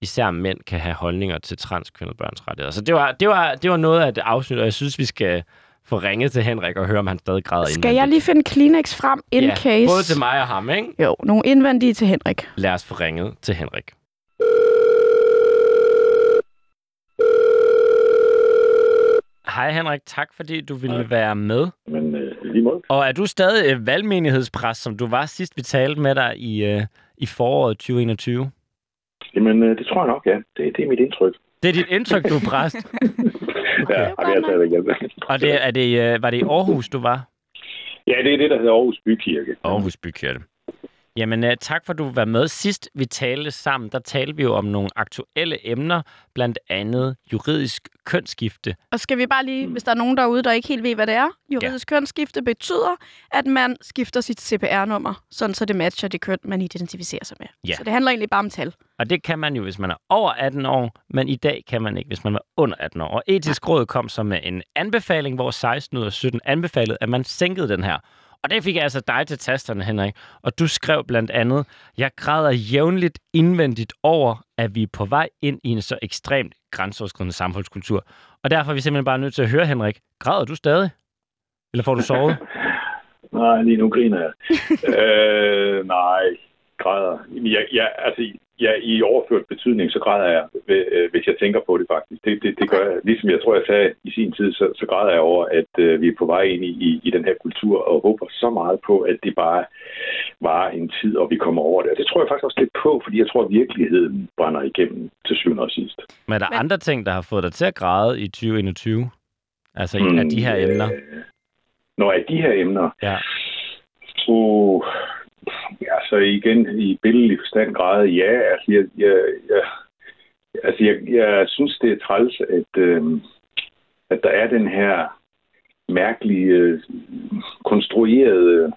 især mænd kan have holdninger til transkønnede børns rettigheder. Så det var, det var, det var noget af det afsnit, og jeg synes, vi skal få ringet til Henrik og høre, om han stadig græder Skal jeg lige finde Kleenex frem, in ja, case? både til mig og ham, ikke? Jo, nogle indvendige til Henrik. Lad os få ringet til Henrik. Hej Henrik, tak fordi du ville være med. Men øh, lige måde. Og er du stadig øh, valgmenighedspræst, som du var sidst, vi talte med dig i, øh, i foråret 2021? Jamen, øh, det tror jeg nok, ja. Det, det er mit indtryk. Det er dit indtryk, du er præst. Okay. Ja, og det er stadigvæk. Og det, er det, øh, var det i Aarhus, du var? Ja, det er det, der hedder Aarhus Bykirke. Aarhus Bykirke. Jamen, uh, tak for, at du var med. Sidst vi talte sammen, der talte vi jo om nogle aktuelle emner, blandt andet juridisk kønsskifte. Og skal vi bare lige, hvis der er nogen derude, der ikke helt ved, hvad det er. Juridisk ja. kønsskifte betyder, at man skifter sit CPR-nummer, sådan så det matcher det køn, man identificerer sig med. Ja. Så det handler egentlig bare om tal. Og det kan man jo, hvis man er over 18 år, men i dag kan man ikke, hvis man er under 18 år. Og etisk råd kom så med en anbefaling, hvor 16 ud af 17 anbefalede, at man sænkede den her. Og det fik jeg altså dig til tasterne, Henrik. Og du skrev blandt andet, jeg græder jævnligt indvendigt over, at vi er på vej ind i en så ekstremt grænseoverskridende samfundskultur. Og derfor er vi simpelthen bare nødt til at høre, Henrik, græder du stadig? Eller får du sovet? nej, lige nu griner jeg. øh, nej, græder. Jeg, jeg, altså, ja, i overført betydning, så græder jeg, hvis jeg tænker på det faktisk. Det, det, det gør jeg. Ligesom jeg tror, jeg sagde i sin tid, så, så græder jeg over, at uh, vi er på vej ind i, i, i den her kultur, og håber så meget på, at det bare var en tid, og vi kommer over det. Og det tror jeg faktisk også lidt på, fordi jeg tror, at virkeligheden brænder igennem til syvende og sidst. Men er der Men... andre ting, der har fået dig til at græde i 2021? Altså mm, af de her emner? Øh, når af de her emner? Ja. Uh, Ja, så igen i billedlig forstand grad, ja. Altså, jeg, jeg, jeg, altså, jeg, jeg synes, det er træls, at, øh, at der er den her mærkelige, øh, konstruerede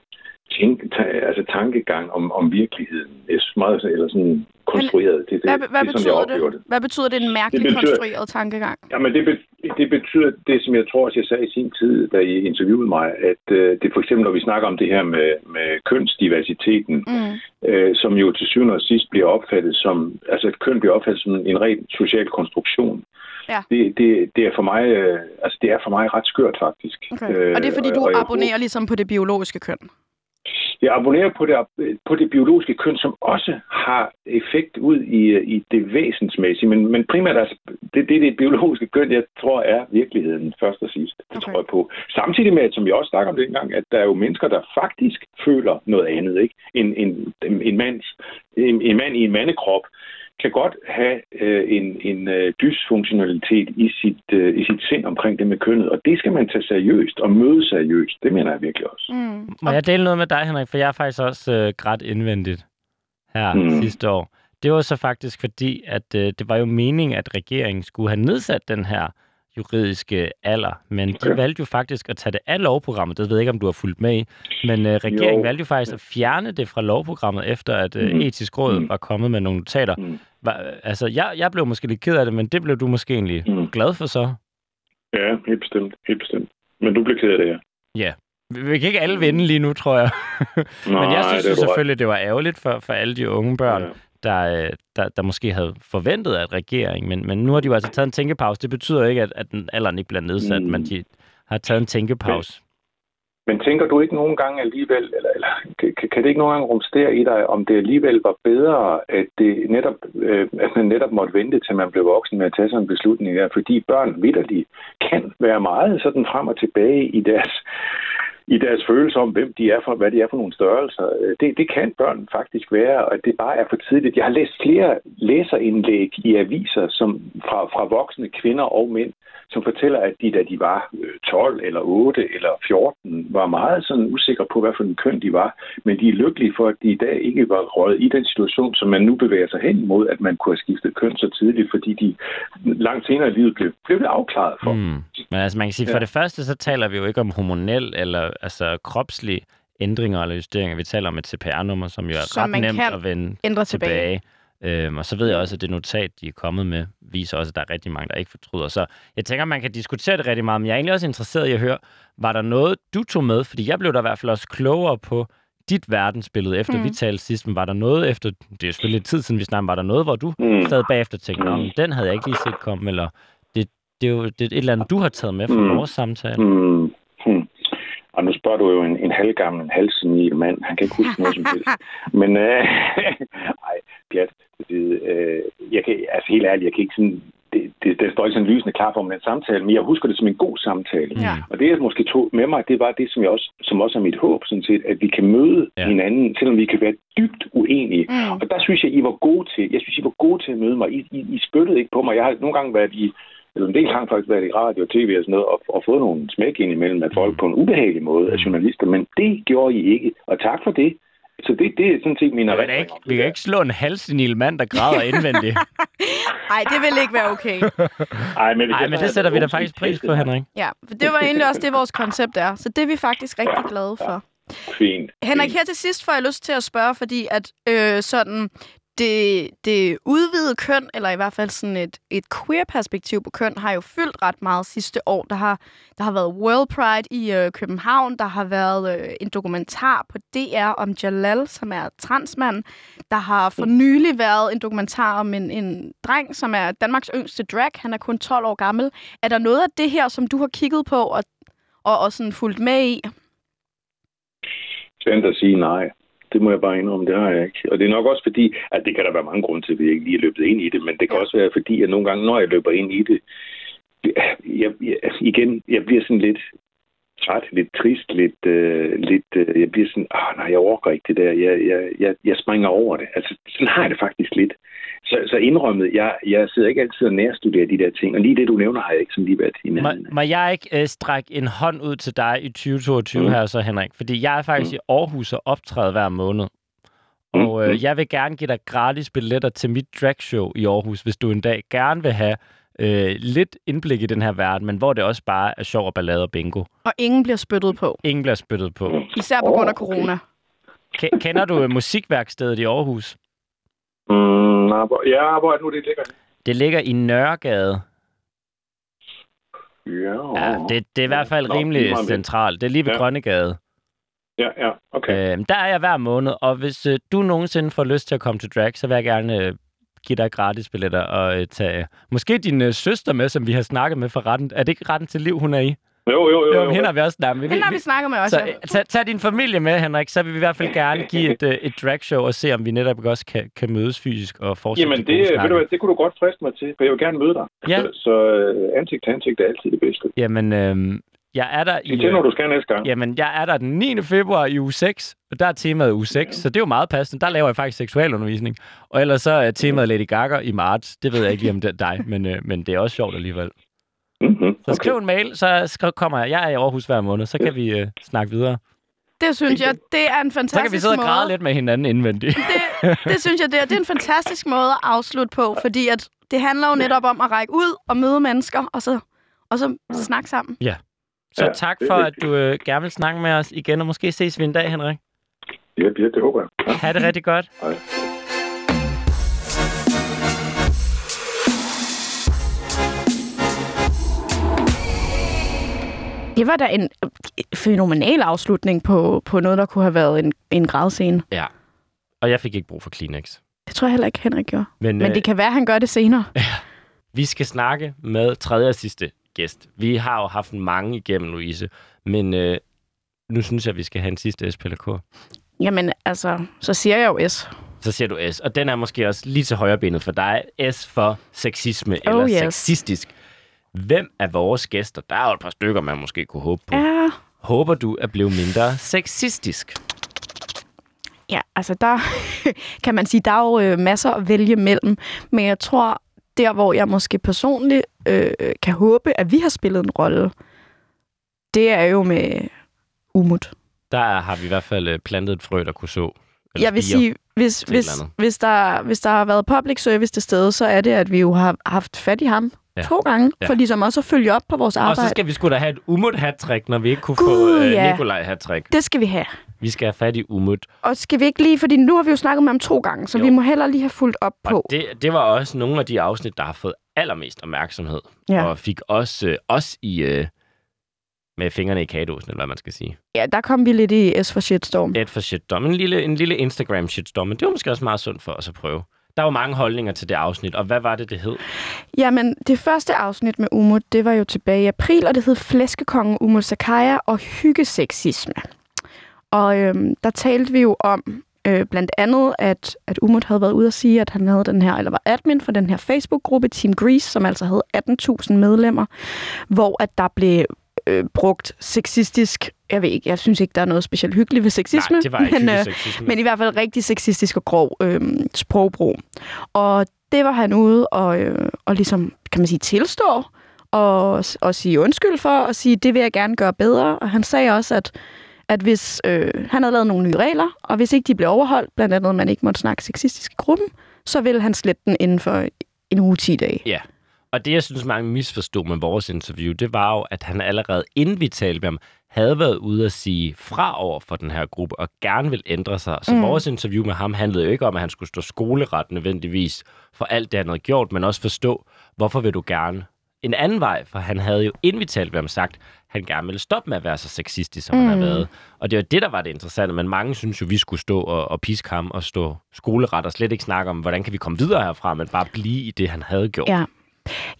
tænk, ta, altså tankegang om, om virkeligheden. Jeg meget, eller sådan konstrueret. Det, det, hvad, hvad, det, betyder sådan, det? det? Hvad betyder det, en mærkelig det betyder, konstrueret tankegang? Jamen, det, det betyder det, som jeg tror, at jeg sagde i sin tid, da I interviewede mig, at uh, det for eksempel, når vi snakker om det her med, med kønsdiversiteten, mm. uh, som jo til syvende og sidst bliver opfattet som, altså et køn bliver opfattet som en ren social konstruktion. Ja. Det, det, det, er for mig, uh, altså det er for mig ret skørt, faktisk. Okay. Og det er, fordi du abonnerer tror, ligesom på det biologiske køn? Jeg abonnerer på det, på det biologiske køn, som også har effekt ud i, i det væsensmæssige, men, men primært altså, det, det det biologiske køn, jeg tror er virkeligheden først og sidst. Det okay. tror jeg på. Samtidig med, som vi også snakker om det engang, at der er jo mennesker, der faktisk føler noget andet, ikke? En, en, en, mands, en, en mand i en mandekrop, kan godt have øh, en, en øh, dysfunktionalitet i sit, øh, i sit sind omkring det med kønnet, og det skal man tage seriøst og møde seriøst. Det mener jeg virkelig også. Mm. Må jeg dele noget med dig, Henrik? For jeg er faktisk også øh, grædt indvendigt her mm. sidste år. Det var så faktisk fordi, at øh, det var jo meningen, at regeringen skulle have nedsat den her juridiske alder, men de okay. valgte jo faktisk at tage det af lovprogrammet. Det ved jeg ikke, om du har fulgt med i. Men øh, regeringen jo. valgte jo faktisk at fjerne det fra lovprogrammet, efter at øh, mm. etisk råd mm. var kommet med nogle notater. Mm. Var, altså, jeg, jeg blev måske lidt ked af det, men det blev du måske egentlig mm. glad for så? Ja, helt bestemt. Helt bestemt. Men du blev ked af det, ja. Ja. Vi kan ikke alle vinde lige nu, tror jeg. Nej, men jeg synes det selvfølgelig, det var ærgerligt for, for alle de unge børn, ja der, øh, der, der måske havde forventet af regeringen, men, men nu har de jo altså taget en tænkepause. Det betyder ikke, at, at den alderen ikke bliver nedsat, mm. men de har taget en tænkepause. Men, men tænker du ikke nogen gange alligevel, eller, eller kan, kan det ikke nogen gange rumstere i dig, om det alligevel var bedre, at, det netop, øh, at man netop måtte vente, til man blev voksen med at tage sådan en beslutning der, fordi børn vidderligt kan være meget sådan frem og tilbage i deres i deres følelse om, hvem de er for, hvad de er for nogle størrelser. Øh, det, det kan børn faktisk være, og det bare er for tidligt. Jeg har læst flere læserindlæg i aviser som fra, fra voksne kvinder og mænd, som fortæller, at de, da de var 12 øh, eller 8 eller 14, var meget sådan usikre på, hvad for en køn de var. Men de er lykkelige for, at de i dag ikke var røget i den situation, som man nu bevæger sig hen imod, at man kunne have skiftet køn så tidligt, fordi de langt senere i livet blev, blev det afklaret for. Mm. Men altså man kan sige, for det første, så taler vi jo ikke om hormonel eller altså kropslige ændringer eller justeringer. Vi taler om et CPR-nummer, som jo er som ret nemt at vende ændre tilbage. tilbage. Øhm, og så ved jeg også, at det notat, de er kommet med, viser også, at der er rigtig mange, der ikke fortryder. Så jeg tænker, man kan diskutere det rigtig meget, men jeg er egentlig også interesseret i at høre, var der noget, du tog med? Fordi jeg blev der i hvert fald også klogere på dit verdensbillede, efter mm. vi talte sidst. Men var der noget efter, det er selvfølgelig lidt tid siden, vi snakkede, var der noget, hvor du mm. sad bagefter og tænkte, mm. den havde jeg ikke lige set komme, eller det, det er jo det er et eller andet, du har taget med fra mm. vores samtale. Mm. Og nu spørger du jo en, en halvgammel, en halvsenil mand. Han kan ikke huske noget som helst. Men, øh, ej, pjat. Øh, jeg kan, altså helt ærligt, jeg kan ikke sådan... Det, det, det står ikke sådan lysende klar for mig, den samtale, men jeg husker det som en god samtale. Ja. Og det, jeg måske tog med mig, det var det, som, jeg også, som også er mit håb, sådan set, at vi kan møde ja. hinanden, selvom vi kan være dybt uenige. Mm. Og der synes jeg, I var gode til, jeg synes, I var gode til at møde mig. I, I, I spyttede ikke på mig. Jeg har nogle gange været i, eller en del gange faktisk været i radio og tv og sådan noget, og, og fået nogle smæk ind imellem af folk på en ubehagelig måde af journalister, men det gjorde I ikke. Og tak for det. Så det, det er sådan set min erindring ikke, vi kan ikke slå en halvsenil mand, der græder indvendigt. Nej, det vil ikke være okay. Ej, men, Nej, jeg men det sætter vi da faktisk pris på, Henrik. Ja, for det var egentlig også det, vores koncept er. Så det er vi faktisk rigtig glade for. Fint. Henrik, her til sidst får jeg lyst til at spørge, fordi at øh, sådan det, det udvidede køn, eller i hvert fald sådan et, et queer-perspektiv på køn, har jo fyldt ret meget sidste år. Der har, der har været World Pride i øh, København, der har været øh, en dokumentar på DR om Jalal, som er transmand. Der har for nylig været en dokumentar om en, en dreng, som er Danmarks yngste drag. Han er kun 12 år gammel. Er der noget af det her, som du har kigget på og, og, og sådan fulgt med i? Svært at sige nej. Det må jeg bare indrømme, det har jeg ikke. Og det er nok også fordi, at det kan der være mange grunde til, at vi ikke lige er løbet ind i det, men det kan Ja. også være fordi, at nogle gange, når jeg løber ind i det, jeg, jeg, igen, jeg bliver sådan lidt træt, lidt trist, lidt, øh, lidt øh, jeg bliver sådan, ah nej, jeg overgår ikke det der, jeg, jeg, jeg, jeg springer over det. Altså, sådan har jeg det faktisk lidt. Så, så indrømmet, jeg, jeg sidder ikke altid og nærstuderer de der ting, og lige det, du nævner, har jeg ikke sådan lige været i Må, nærheden af. må jeg ikke øh, strække en hånd ud til dig i 2022 Mm. her så, Henrik? Fordi jeg er faktisk Mm. i Aarhus og optræder hver måned. Mm, Og mm. øh, jeg vil gerne give dig gratis billetter til mit dragshow i Aarhus, hvis du en dag gerne vil have øh, lidt indblik i den her verden, men hvor det også bare er sjov og ballade og bingo. Og ingen bliver spyttet på. Ingen bliver spyttet på. Især på grund af corona. Ke- kender du øh, musikværkstedet i Aarhus? Mm, ja, hvor er det nu, det ligger? Det ligger i Nørregade. Ja, Ja, det, det er i hvert fald Nå, rimelig centralt. Det er lige ved Ja. Grønnegade. Ja, ja, okay. Øh, der er jeg hver måned, og hvis øh, du nogensinde får lyst til at komme til drag, så vil jeg gerne øh, give dig gratis billetter og øh, tage måske din øh, søster med, som vi har snakket med for retten. Er det ikke retten til liv, hun er i? Jo, jo, jo. Jo, jo. hende har vi også snakket med. Den har vi snakket med også. så øh, tag, tag din familie med, Henrik, så vil vi i hvert fald gerne give et, øh, et dragshow og se, om vi netop også kan, kan mødes fysisk og fortsætte Jamen, de det, ved du hvad, det kunne du godt friste mig til, for jeg vil gerne møde dig. Ja. Så, så øh, ansigt til ansigt er altid det bedste. Jamen, øh, jeg er der i... til, når du skal næste gang. Jamen, jeg er der den 9. februar i uge 6, og der er temaet uge 6, så det er jo meget passende. Der laver jeg faktisk seksualundervisning. Og ellers så er temaet Lady Gaga i marts. Det ved jeg ikke lige om det er dig, men, øh, men det er også sjovt alligevel. Så skriv en mail, så skriv, kommer jeg. Jeg er i Aarhus hver måned, så kan vi øh, snakke videre. Det synes jeg, det er en fantastisk Så kan vi sidde og måde. græde lidt med hinanden indvendigt. Det, det synes jeg, det er, det er en fantastisk måde at afslutte på, fordi at det handler jo netop om at række ud og møde mennesker, og så, og så snakke sammen. Så Ja, tak for, at du øh, gerne vil snakke med os igen, og måske ses vi en dag, Henrik. Ja, ja, det håber jeg. Ha' det rigtig godt. Hej. Det var da en øh, fænomenal afslutning på, på noget, der kunne have været en, en gradscene. Ja. Og jeg fik ikke brug for Kleenex. Det tror jeg heller ikke, Henrik gjorde. Men, Men øh, det kan være, at han gør det senere. Vi skal snakke med tredje og sidste gæst. Vi har jo haft mange igennem, Louise, men øh, nu synes jeg, at vi skal have en sidste S K. Jamen, altså, så siger jeg jo S. Så siger du S, og den er måske også lige til højrebenet for dig. S for sexisme Oh, eller yes. sexistisk. Hvem af vores gæster, der er jo et par stykker, man måske kunne håbe på, Ja, håber du at blive mindre sexistisk? ja altså der kan man sige, der er jo øh, masser at vælge mellem. Men jeg tror, der hvor jeg måske personligt øh, kan håbe, at vi har spillet en rolle, det er jo med Umut. Der har vi i hvert fald øh, plantet et frø, der kunne så. Eller Jeg vil sige, hvis, hvis, hvis, der, hvis der har været public service til stede, så er det, at vi jo har haft fat i ham Ja. to gange, Ja. for ligesom også at følge op på vores Og så arbejde. skal vi sgu da have et umut hat når vi ikke kunne få Gud, øh, ja. Nikolaj hat Det skal vi have. Vi skal have fat i umut. Og skal vi ikke lige, fordi nu har vi jo snakket med ham to gange, så Jo. vi må heller lige have fulgt op på. Og det, det var også nogle af de afsnit, der har fået allermest opmærksomhed. Ja. Og fik også øh, os i... Øh, med fingrene i kagedåsen, eller hvad man skal sige. Ja, der kom vi lidt i S for shitstorm. Et for shitstorm. En lille, en lille Instagram shitstorm, men det var måske også meget sundt for os at prøve. Der var mange holdninger til det afsnit, og hvad var det, det hed? Jamen, det første afsnit med Umut, det var jo tilbage i april, og det hed Flæskekongen Umut Sakaya og hyggeseksisme. Og øhm, der talte vi jo om, Øh, blandt andet, at, at Umut havde været ude at sige, at han havde den her, eller var admin for den her Facebook-gruppe Team Grease, som altså havde 18.000 medlemmer, hvor at der blev øh, brugt sexistisk, jeg ved ikke, jeg synes ikke, der er noget specielt hyggeligt ved sexisme, Nej, det var ikke men, øh, sexisme. men i hvert fald rigtig sexistisk og grov øh, sprogbrug. Og det var han ude og, øh, og ligesom, kan man sige, tilstå og, og sige undskyld for, og sige, det vil jeg gerne gøre bedre. Og han sagde også, at, at hvis øh, han havde lavet nogle nye regler, og hvis ikke de blev overholdt, blandt andet, at man ikke måtte snakke sexistisk i gruppen, så ville han slette den inden for en uge 10 dage. Ja. Og det, jeg synes, mange misforstod med vores interview, det var jo, at han allerede inden vi talte med ham, havde været ude at sige fra over for den her gruppe, og gerne vil ændre sig. Så mm. vores interview med ham handlede jo ikke om, at han skulle stå skoleret nødvendigvis for alt det, han havde gjort, men også forstå, hvorfor vil du gerne en anden vej, for han havde jo inden vi talte med ham sagt, han gerne ville stoppe med at være så sexistisk, som mm. han har været. Og det var det, der var det interessante, men mange synes jo, vi skulle stå og, og piske ham og stå skoleret og slet ikke snakke om, hvordan kan vi komme videre herfra, men bare blive i det, han havde gjort. Ja,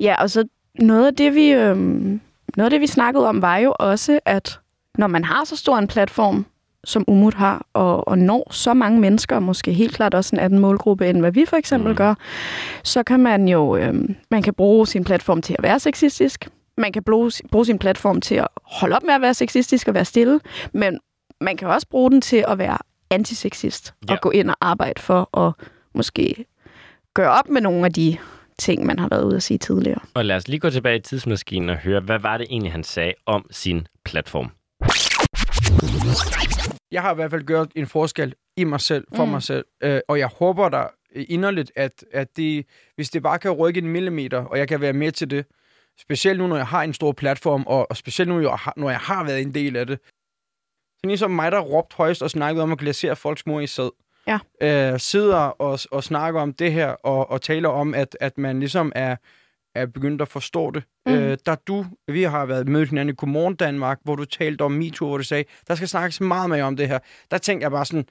ja og så noget af det, vi, øhm, noget af det, vi snakkede om, var jo også, at når man har så stor en platform, som Umut har, og, og når så mange mennesker, måske helt klart også en anden målgruppe, end hvad vi for eksempel mm. gør, så kan man jo øhm, man kan bruge sin platform til at være sexistisk. Man kan bruge, bruge sin platform til at holde op med at være sexistisk og være stille, men man kan også bruge den til at være antisexist Ja. og gå ind og arbejde for at måske gøre op med nogle af de ting, man har været ude at sige tidligere. Og lad os lige gå tilbage i tidsmaskinen og høre, hvad var det egentlig, han sagde om sin platform? Jeg har i hvert fald gjort en forskel i mig selv, for Mm. mig selv. Øh, og jeg håber da inderligt, at, at det, hvis det bare kan rykke en millimeter, og jeg kan være med til det, specielt nu, når jeg har en stor platform, og, og specielt nu, jeg har, når jeg har været en del af det. Så ligesom mig, der råbt højst og snakket om at glasere folks mor i sæd. Ja. Øh, sidder og, og snakker om det her, og, og taler om, at, at man ligesom er, er begyndt at forstå det. Mm. Øh, der du, vi har været mødt hinanden i Godmorgen Danmark, hvor du talte om MeToo, hvor du sagde, der skal snakkes meget mere om det her. Der tænkte jeg bare sådan,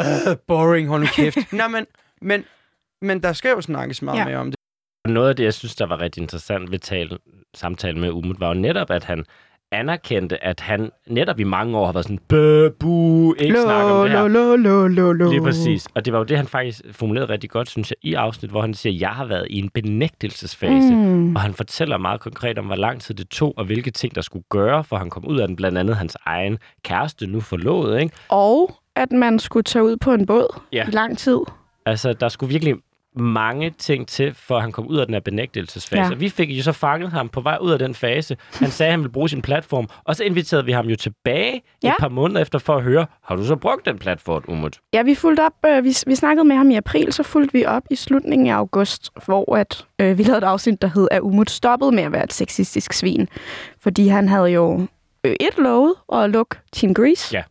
øh, boring, hold nu kæft. Nå, men, men, men der skal jo snakkes meget Ja. mere om det. Og noget af det, jeg synes, der var rigtig interessant ved tale, samtalen med Umut, var jo netop, at han anerkendte, at han netop i mange år har været sådan, bøh, buh, ikke snakke om det her. lo, lo, lo, lo. Lige præcis. Og det var jo det, han faktisk formulerede rigtig godt, synes jeg, i afsnit, hvor han siger, jeg har været i en benægtelsesfase. Mm. Og han fortæller meget konkret om, hvor lang tid det tog, og hvilke ting, der skulle gøre, for han kom ud af den. Blandt andet hans egen kæreste, nu forlovet, ikke? Og at man skulle tage ud på en båd Ja. i lang tid. Altså, der skulle virkelig mange ting til, for at han kom ud af den her benægtelsesfase. Ja. Vi fik jo så fanget ham på vej ud af den fase. Han sagde, at han ville bruge sin platform, og så inviterede vi ham jo tilbage. Ja. et par måneder efter for at høre, har du så brugt den platform, Umut? Ja, vi fulgte op. Øh, vi, vi snakkede med ham i april, så fulgte vi op i slutningen af august, hvor at, øh, vi lavede et afsnit, der hed, at Umut stoppede med at være et sexistisk svin. Fordi han havde jo øh, et lovet at lukke Team Grease. Ja.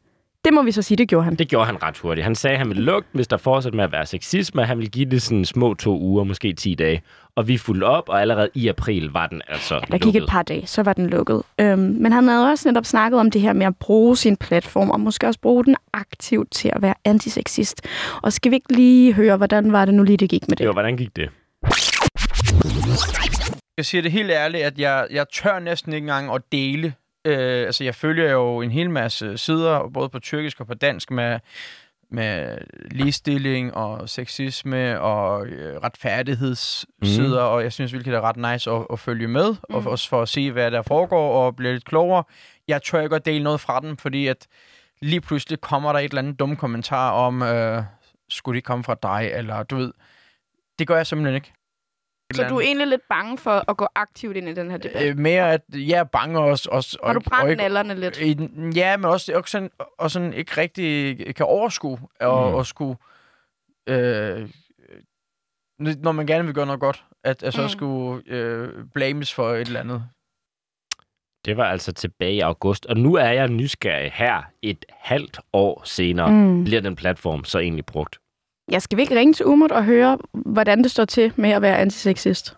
Det må vi så sige, det gjorde han. Det gjorde han ret hurtigt. Han sagde, at han ville lukke, hvis der fortsætter med at være sexisme. Han ville give det sådan små to uger, måske 10 dage. Og vi fulgte op, og allerede i april var den altså Der gik et par dage, så var den lukket. Øhm, men han havde også netop snakket om det her med at bruge sin platform, og måske også bruge den aktivt til at være antisexist. Og skal vi ikke lige høre, hvordan var det nu lige, det gik med det? Jo, hvordan gik det? Jeg siger det helt ærligt, at jeg, jeg tør næsten ikke engang at dele. Øh, altså, jeg følger jo en hel masse sider, både på tyrkisk og på dansk, med, med ligestilling og sexisme og øh, retfærdighedssider, mm. og jeg synes virkelig, det er ret nice at, at følge med, mm. og også for at se, hvad der foregår, og blive lidt klogere. Jeg tør ikke at dele noget fra dem, fordi at lige pludselig kommer der et eller andet dumt kommentar om, øh, skulle de komme fra dig, eller du ved, det gør jeg simpelthen ikke. Så du er egentlig lidt bange for at gå aktivt ind i den her debat? Øh, mere at jeg er bange også. også Har du og- og brændt ikke- nallerne lidt? den- Ja, men også, også sådan, og sådan ikke rigtig kan overskue og, Mm. og skulle... Øh, når man gerne vil gøre noget godt, at jeg så Mm. skulle øh, blames for et eller andet. Det var altså tilbage i august, og nu er jeg nysgerrig her et halvt år senere. Mm. Bliver den platform så egentlig brugt? Jeg skal vi ikke ringe til Umut og høre, hvordan det står til med at være antisexist?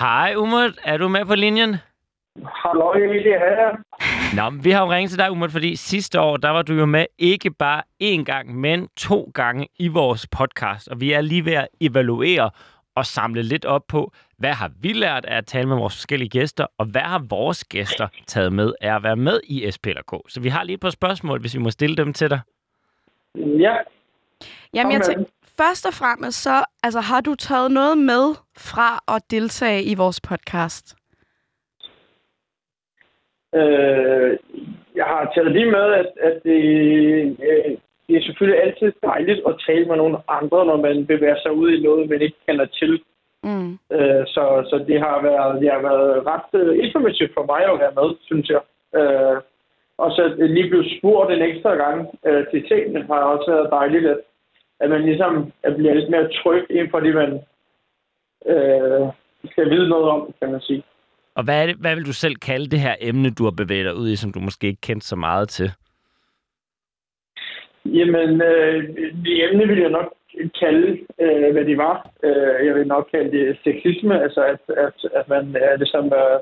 Hej Umut, er du med på linjen? Hallo, Emilie her. Nå, men vi har jo ringet til dig, Umut, fordi sidste år, der var du jo med ikke bare én gang, men to gange i vores podcast. Og vi er lige ved at evaluere, at samle lidt op på, hvad har vi lært af at tale med vores forskellige gæster, og hvad har vores gæster taget med af at være med i SPLK? Så vi har lige et par spørgsmål, hvis vi må stille dem til dig. Ja, Jamen, jeg tænker, først og fremmest, så altså, har du taget noget med fra at deltage i vores podcast? øh, jeg har taget lige med, at, at det, øh, det er selvfølgelig altid dejligt at tale med nogle andre, når man bevæger sig ud i noget, man ikke kender til. Mm. Øh, så, så det har været, det har været ret øh, informativt for mig at være med, synes jeg. Øh, og så lige blive spurgt en ekstra gang øh, til tingene har også været dejligt, at, at man ligesom at bliver lidt mere tryg inden for det, man øh, skal vide noget om, kan man sige. Og hvad, er det, hvad vil du selv kalde det her emne, du har bevæget dig ud i, som du måske ikke kendte så meget til? Jamen, øh, det emne vil jeg nok kalde, øh, hvad det var. Øh, jeg vil nok kalde det sexisme, altså at, at, at man er ligesom øh,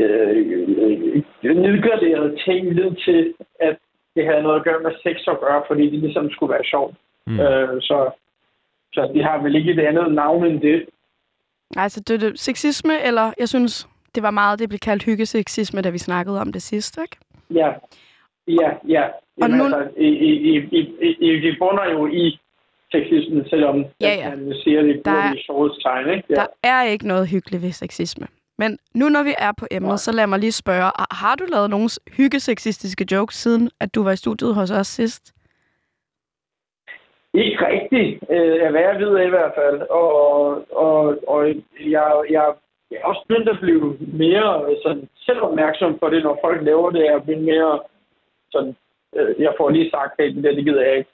øh, nedgraderet ting ned til, at det havde noget at gøre med sex at gøre, fordi det ligesom skulle være sjovt. Mm. Øh, så, så de har vel ikke et andet navn end det. Altså, det er det sexisme, eller jeg synes, det var meget, det blev kaldt hyggesexisme, da vi snakkede om det sidste, ikke? Ja, ja, ja. Jamen, nu- altså, i, i, i, i, i, det bunder jo i sexismen, selvom Ja, ja. man siger, det bruger er- i sjovets tegn, ikke? Ja. Der er ikke noget hyggeligt ved sexisme. Men nu, når vi er på emnet, Nej. så lad mig lige spørge, har- du lavet nogle hyggesexistiske jokes, siden at du var i studiet hos os sidst? Ikke rigtigt, øh, hvad jeg ved i hvert fald. Og, og, og jeg, jeg, jeg er også begyndt at blive mere sådan, selv opmærksom på det, når folk laver det. Jeg er blevet mere sådan, jeg får lige sagt, at det der, det gider jeg ikke.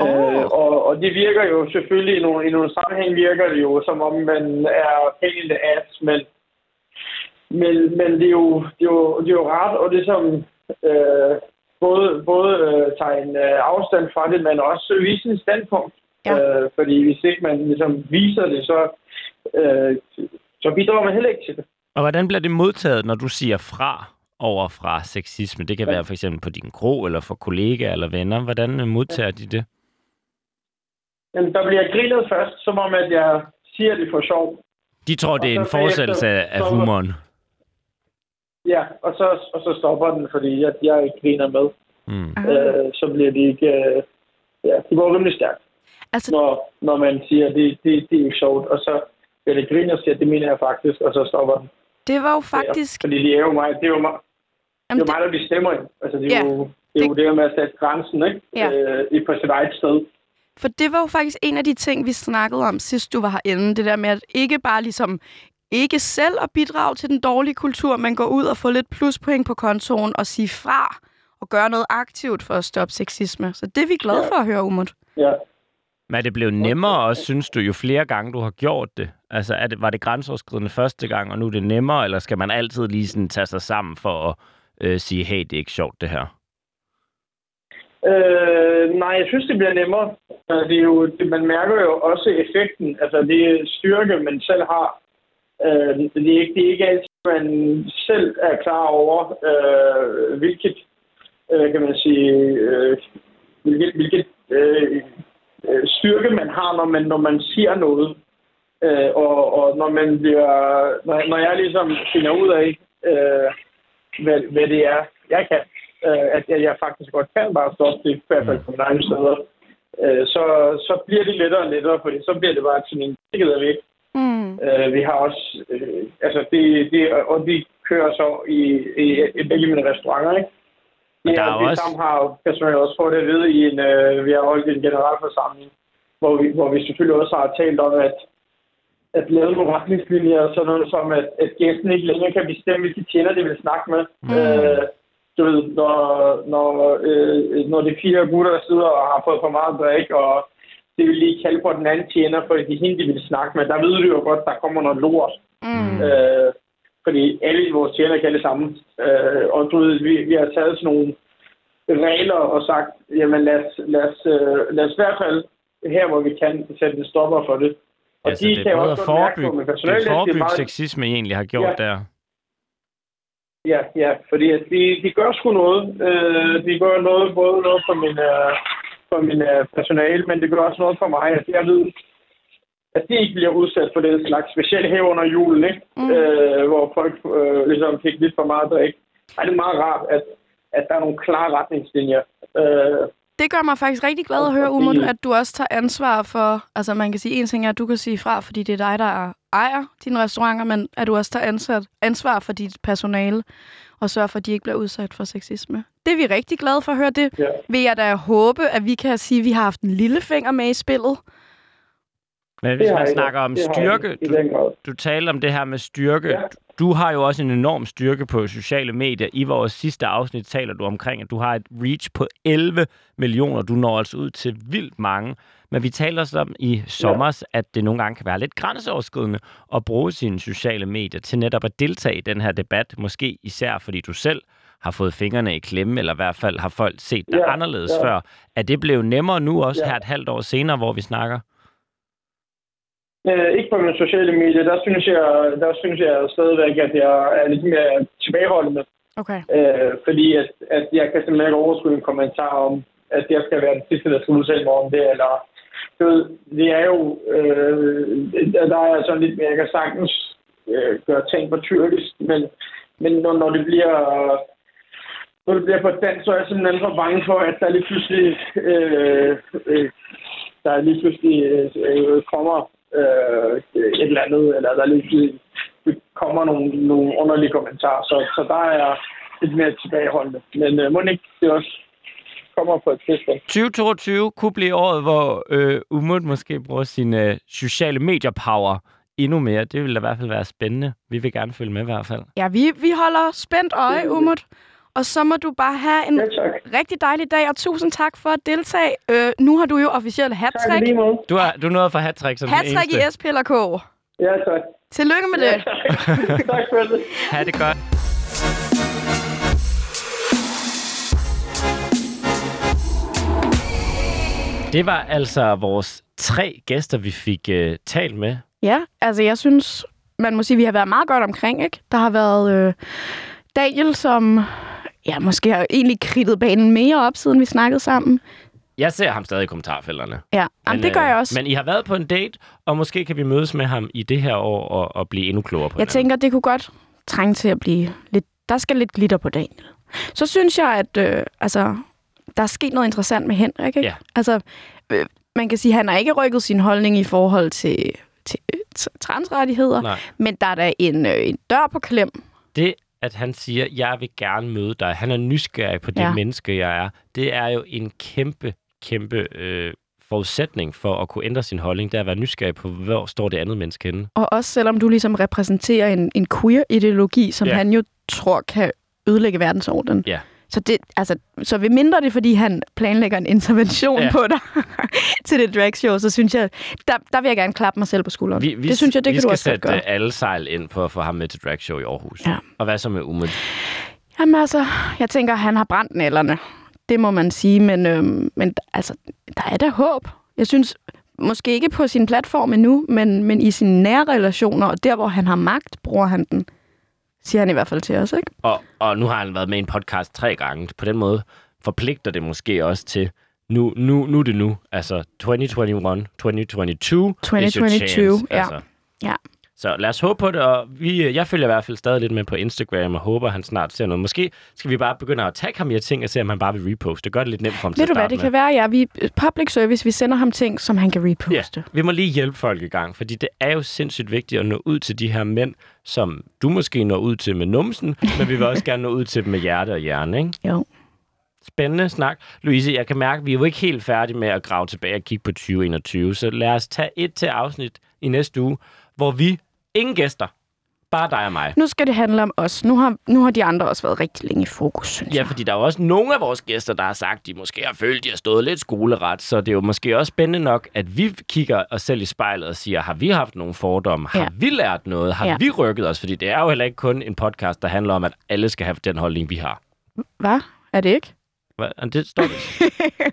Åh. Øh, og, og det virker jo selvfølgelig, i nogle, i nogle sammenhæng virker det jo, som om man er pain in the ass, men, men, men det, er jo, det, er jo, det er jo rart, og det som øh, både, både øh, tager en øh, afstand fra det, men også vise en standpunkt. Ja. Øh, fordi hvis ikke man ligesom viser det, så, øh, så bidrager man heller ikke til det. Og hvordan bliver det modtaget, når du siger fra over fra sexisme? Det kan Ja. være for eksempel på din kro, eller for kollegaer eller venner. Hvordan øh, modtager de det? Men der bliver grinet først, som om at jeg siger det for sjov. De tror, Og det er en fortsættelse af, humoren. Ja, og så, og så stopper den, fordi jeg, jeg ikke griner med. Mm. Ah. Øh, så bliver det ikke... Øh, ja, det går rimelig stærkt, Altså, når, når man siger, at det, det, det er ikke sjovt. Og så bliver det griner og siger, at det mener jeg faktisk, og så stopper den. det var jo Ja, faktisk... fordi det er jo mig, det er jo mig, det Jamen, er jo mig der bestemmer. Altså, det er Ja, jo det, er jo det med at sætte grænsen, ikke? Ja. Øh, i på sit eget sted. For det var jo faktisk en af de ting, vi snakkede om, sidst du var herinde. Det der med at ikke bare ligesom ikke selv at bidrage til den dårlige kultur, men gå ud og få lidt pluspoint på kontoen og sige fra og gøre noget aktivt for at stoppe sexisme. Så det er vi glade Ja. for at høre, Umut. Ja. Men er det blevet nemmere også, synes du, jo flere gange du har gjort det? Altså, er det, var det grænseoverskridende første gang, og nu er det nemmere, eller skal man altid lige sådan tage sig sammen for at øh, sige, hey, det er ikke sjovt, det her? Øh, nej, jeg synes, det bliver nemmere. Altså, Det er jo, det, man mærker jo også effekten. Altså, det er styrke, man selv har. Øh, det, er ikke, det er ikke altid, man selv er klar over, øh, hvilket, øh, kan man sige, øh, hvilket, hvilket øh, øh styrke man har, når man, når man siger noget. Øh, og, og når man bliver, når, når jeg ligesom finder ud af, øh, hvad, hvad det er, jeg kan, øh, at jeg, jeg faktisk godt kan bare stoppe det, i hvert fald på mine egne steder, øh, så, så bliver det lettere og lettere, fordi så bliver det bare sådan en sikkerhed væk. Mm. Øh, vi har også, øh, altså det, det, og de kører så i, i, i begge mine restauranter, ikke? Og der Ja, er og vi også- sammen har jo også få det at vide i en, øh, vi har holdt en generalforsamling, hvor vi, hvor vi selvfølgelig også har talt om, at at lave nogle retningslinjer, og sådan noget som, at, at gæsten ikke længere kan bestemme, hvilke tjener de vil snakke med. Mm. Øh, du ved, når, når, øh, når er fire gutter, der sidder og har fået for meget drik, og det vil lige kalde på den anden tjener, fordi det er hende, de vil snakke med, der ved du jo godt, der kommer noget lort. Mm. Øh, fordi alle vores tjener kan det samme. Øh, og du ved, vi, vi har taget sådan nogle regler og sagt, jamen lad os, lad os, øh, lad os i hvert fald her, hvor vi kan, sætte en stopper for det. Og Altså, de det kan er jo både også at forebygge, det er forebygge meget- sexisme, I egentlig har gjort Ja. der. Ja, ja, fordi at de, de gør sgu noget. Øh, de gør noget, både noget for min, øh, for min øh, personale, men det gør også noget for mig. At jeg ved, at de ikke bliver udsat for den slags, specielt her under julen, ikke? Mm. Øh, hvor folk øh, ligesom fik lidt for meget drik. Ej, det er meget rart, at, at der er nogle klare retningslinjer. Øh, Det gør mig faktisk rigtig glad at høre, Umut, at du også tager ansvar for... Altså, man kan sige, en ting er, at du kan sige fra, fordi det er dig, der ejer dine restauranter, men at du også tager ansvar, ansvar for dit personale og sørger for, at de ikke bliver udsat for sexisme. Det er vi rigtig glade for at høre. Det Ja. vil jeg da håbe, at vi kan sige, at vi har haft en lille finger med i spillet. Men hvis man snakker om styrke, du, du taler om det her med styrke. Ja. Du har jo også en enorm styrke på sociale medier. I vores sidste afsnit taler du omkring, at du har et reach på 11 millioner. Du når altså ud til vildt mange. Men vi taler også om i sommer, at det nogle gange kan være lidt grænseoverskridende at bruge sine sociale medier til netop at deltage i den her debat. Måske især fordi du selv har fået fingrene i klemme, eller i hvert fald har folk set dig Ja, anderledes ja. før. Er det blevet nemmere nu også Ja. her et halvt år senere, hvor vi snakker? Øh, ikke på mine sociale medier. Der synes jeg, der synes jeg stadigvæk, at jeg er lidt mere tilbageholdende. Okay. Øh, fordi at, at jeg kan simpelthen ikke overskue en kommentar om, at jeg skal være den sidste, der skal udtale mig om det. Eller, du ved, det er jo... Øh, der er sådan lidt mere, jeg kan sagtens øh, gøre ting på tyrkisk, men, men når, når det bliver... Når det bliver på dansk, så er jeg simpelthen så bange for, at der lige pludselig, øh, øh, der lige pludselig øh, øh, kommer øh, et eller andet, eller der lige kommer nogle, nogle underlige kommentarer. Så, så der er lidt mere tilbageholdende. Men øh, må ikke det også kommer på et tidspunkt. 2022 kunne blive året, hvor øh, Umut måske bruger sin øh, sociale medier-power endnu mere. Det ville da i hvert fald være spændende. Vi vil gerne følge med i hvert fald. Ja, vi, vi holder spændt øje, Umut. Og så må du bare have en Ja, tak. rigtig dejlig dag, og tusind tak for at deltage. Øh, nu har du jo officielt i måde. Du er, du nået for hat-trick som den Hat-trick eneste. i SPLK. Ja, tak. Tillykke med det. Ja, tak. tak for det. Ha' det godt. Det var altså vores tre gæster, vi fik øh, talt med. Ja, altså jeg synes, man må sige, at vi har været meget godt omkring, ikke? Der har været øh, Daniel, som ja, måske har egentlig kridtet banen mere op, siden vi snakkede sammen. Jeg ser ham stadig i kommentarfelterne. Ja, Jamen, det gør jeg også. Men I har været på en date, og måske kan vi mødes med ham i det her år og, og blive endnu klogere på Jeg hinanden. tænker, det kunne godt trænge til at blive lidt... Der skal lidt glitter på Daniel. Så synes jeg, at øh, altså, der er sket noget interessant med Henrik. Ikke? Ja. Altså, øh, man kan sige, at han har ikke rykket sin holdning i forhold til, til øh, transrettigheder, Nej. men der er da en, øh, en dør på klem. Det, at han siger, jeg vil gerne møde dig, han er nysgerrig på det Ja. menneske, jeg er, det er jo en kæmpe, kæmpe øh, forudsætning for at kunne ændre sin holdning. Det er at være nysgerrig på, hvor står det andet menneske henne. Og også selvom du ligesom repræsenterer en, en queer-ideologi, som Ja. han jo tror kan ødelægge verdensordenen. Ja. Så, det, altså, så ved mindre det, er, fordi han planlægger en intervention ja. På dig til det dragshow, så synes jeg, der, der vil jeg gerne klappe mig selv på skulderen. Vi, vi, det synes jeg, det vi kan skal du også godt sætte gøre. øh, alle sejl ind på at få ham med til drag show i Aarhus. Ja. Og hvad så med Umut? Jamen altså, jeg tænker, han har brændt nælderne. Det må man sige, men, øhm, men altså, der er da håb. Jeg synes, måske ikke på sin platform endnu, men, men i sine nære relationer, og der, hvor han har magt, bruger han den. Siger han i hvert fald til os, ikke? Og, og nu har han været med i en podcast tre gange. På den måde forpligter det måske også til, nu, nu, nu er det nu. Altså 2021, 2022 is your 2022, chance. ja. Altså. Ja. Så lad os håbe på det, og vi, jeg følger i hvert fald stadig lidt med på Instagram, og håber, han snart ser noget. Måske skal vi bare begynde at tagge ham i ting, og se, om han bare vil reposte. Det gør det lidt nemt for ham til Ved at du hvad, det med. kan være, ja, vi public service, vi sender ham ting, som han kan reposte. Ja, vi må lige hjælpe folk i gang, fordi det er jo sindssygt vigtigt at nå ud til de her mænd, som du måske når ud til med numsen, men vi vil også gerne nå ud til dem med hjerte og hjerne, ikke? Jo. Spændende snak. Louise, jeg kan mærke, at vi er jo ikke helt færdige med at grave tilbage og kigge på 2021, så lad os tage et til afsnit i næste uge, hvor vi, ingen gæster, bare dig og mig. Nu skal det handle om os. Nu har, nu har de andre også været rigtig længe i fokus, synes Ja, jeg. fordi der er jo også nogle af vores gæster, der har sagt, de måske har følt, de har stået lidt skoleret, så det er jo måske også spændende nok, at vi kigger os selv i spejlet og siger, har vi haft nogle fordomme? Har Ja. vi lært noget? Har Ja. vi rykket os? Fordi det er jo heller ikke kun en podcast, der handler om, at alle skal have den holdning, vi har. Hvad? Er det ikke? Hvad? Og Det står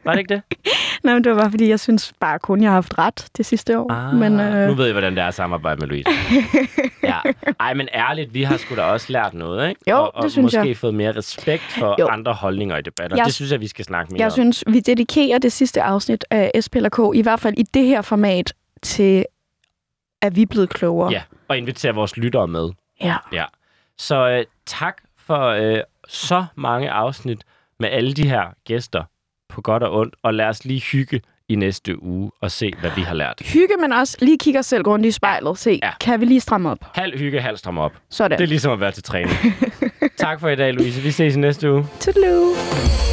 Var det ikke det? Nej, men det var bare, fordi jeg synes bare kun, jeg har haft ret det sidste år. Ah, men, Nu øh, ved jeg, hvordan det er at samarbejde med Louise. ja. Ej, men ærligt, vi har sgu da også lært noget, ikke? Jo, og, og det synes måske jeg. fået mere respekt for Jo. andre holdninger i debatter. Jeg- det synes jeg, vi skal snakke mere jeg om. synes, vi dedikerer det sidste afsnit af SPLK, i hvert fald i det her format, til er vi blevet klogere. Ja, og invitere vores lyttere med. ja. Ja. Så øh, tak for øh, så mange afsnit med alle de her gæster på godt og ondt, og lad os lige hygge i næste uge og se, hvad vi har lært. Hygge, men også lige kigge os selv grundigt i spejlet. Se, Ja. kan vi lige stramme op? Halv hygge, halv stram op. Sådan. Det er ligesom at være til træning. tak for i dag, Louise. Vi ses i næste uge. Toodaloo.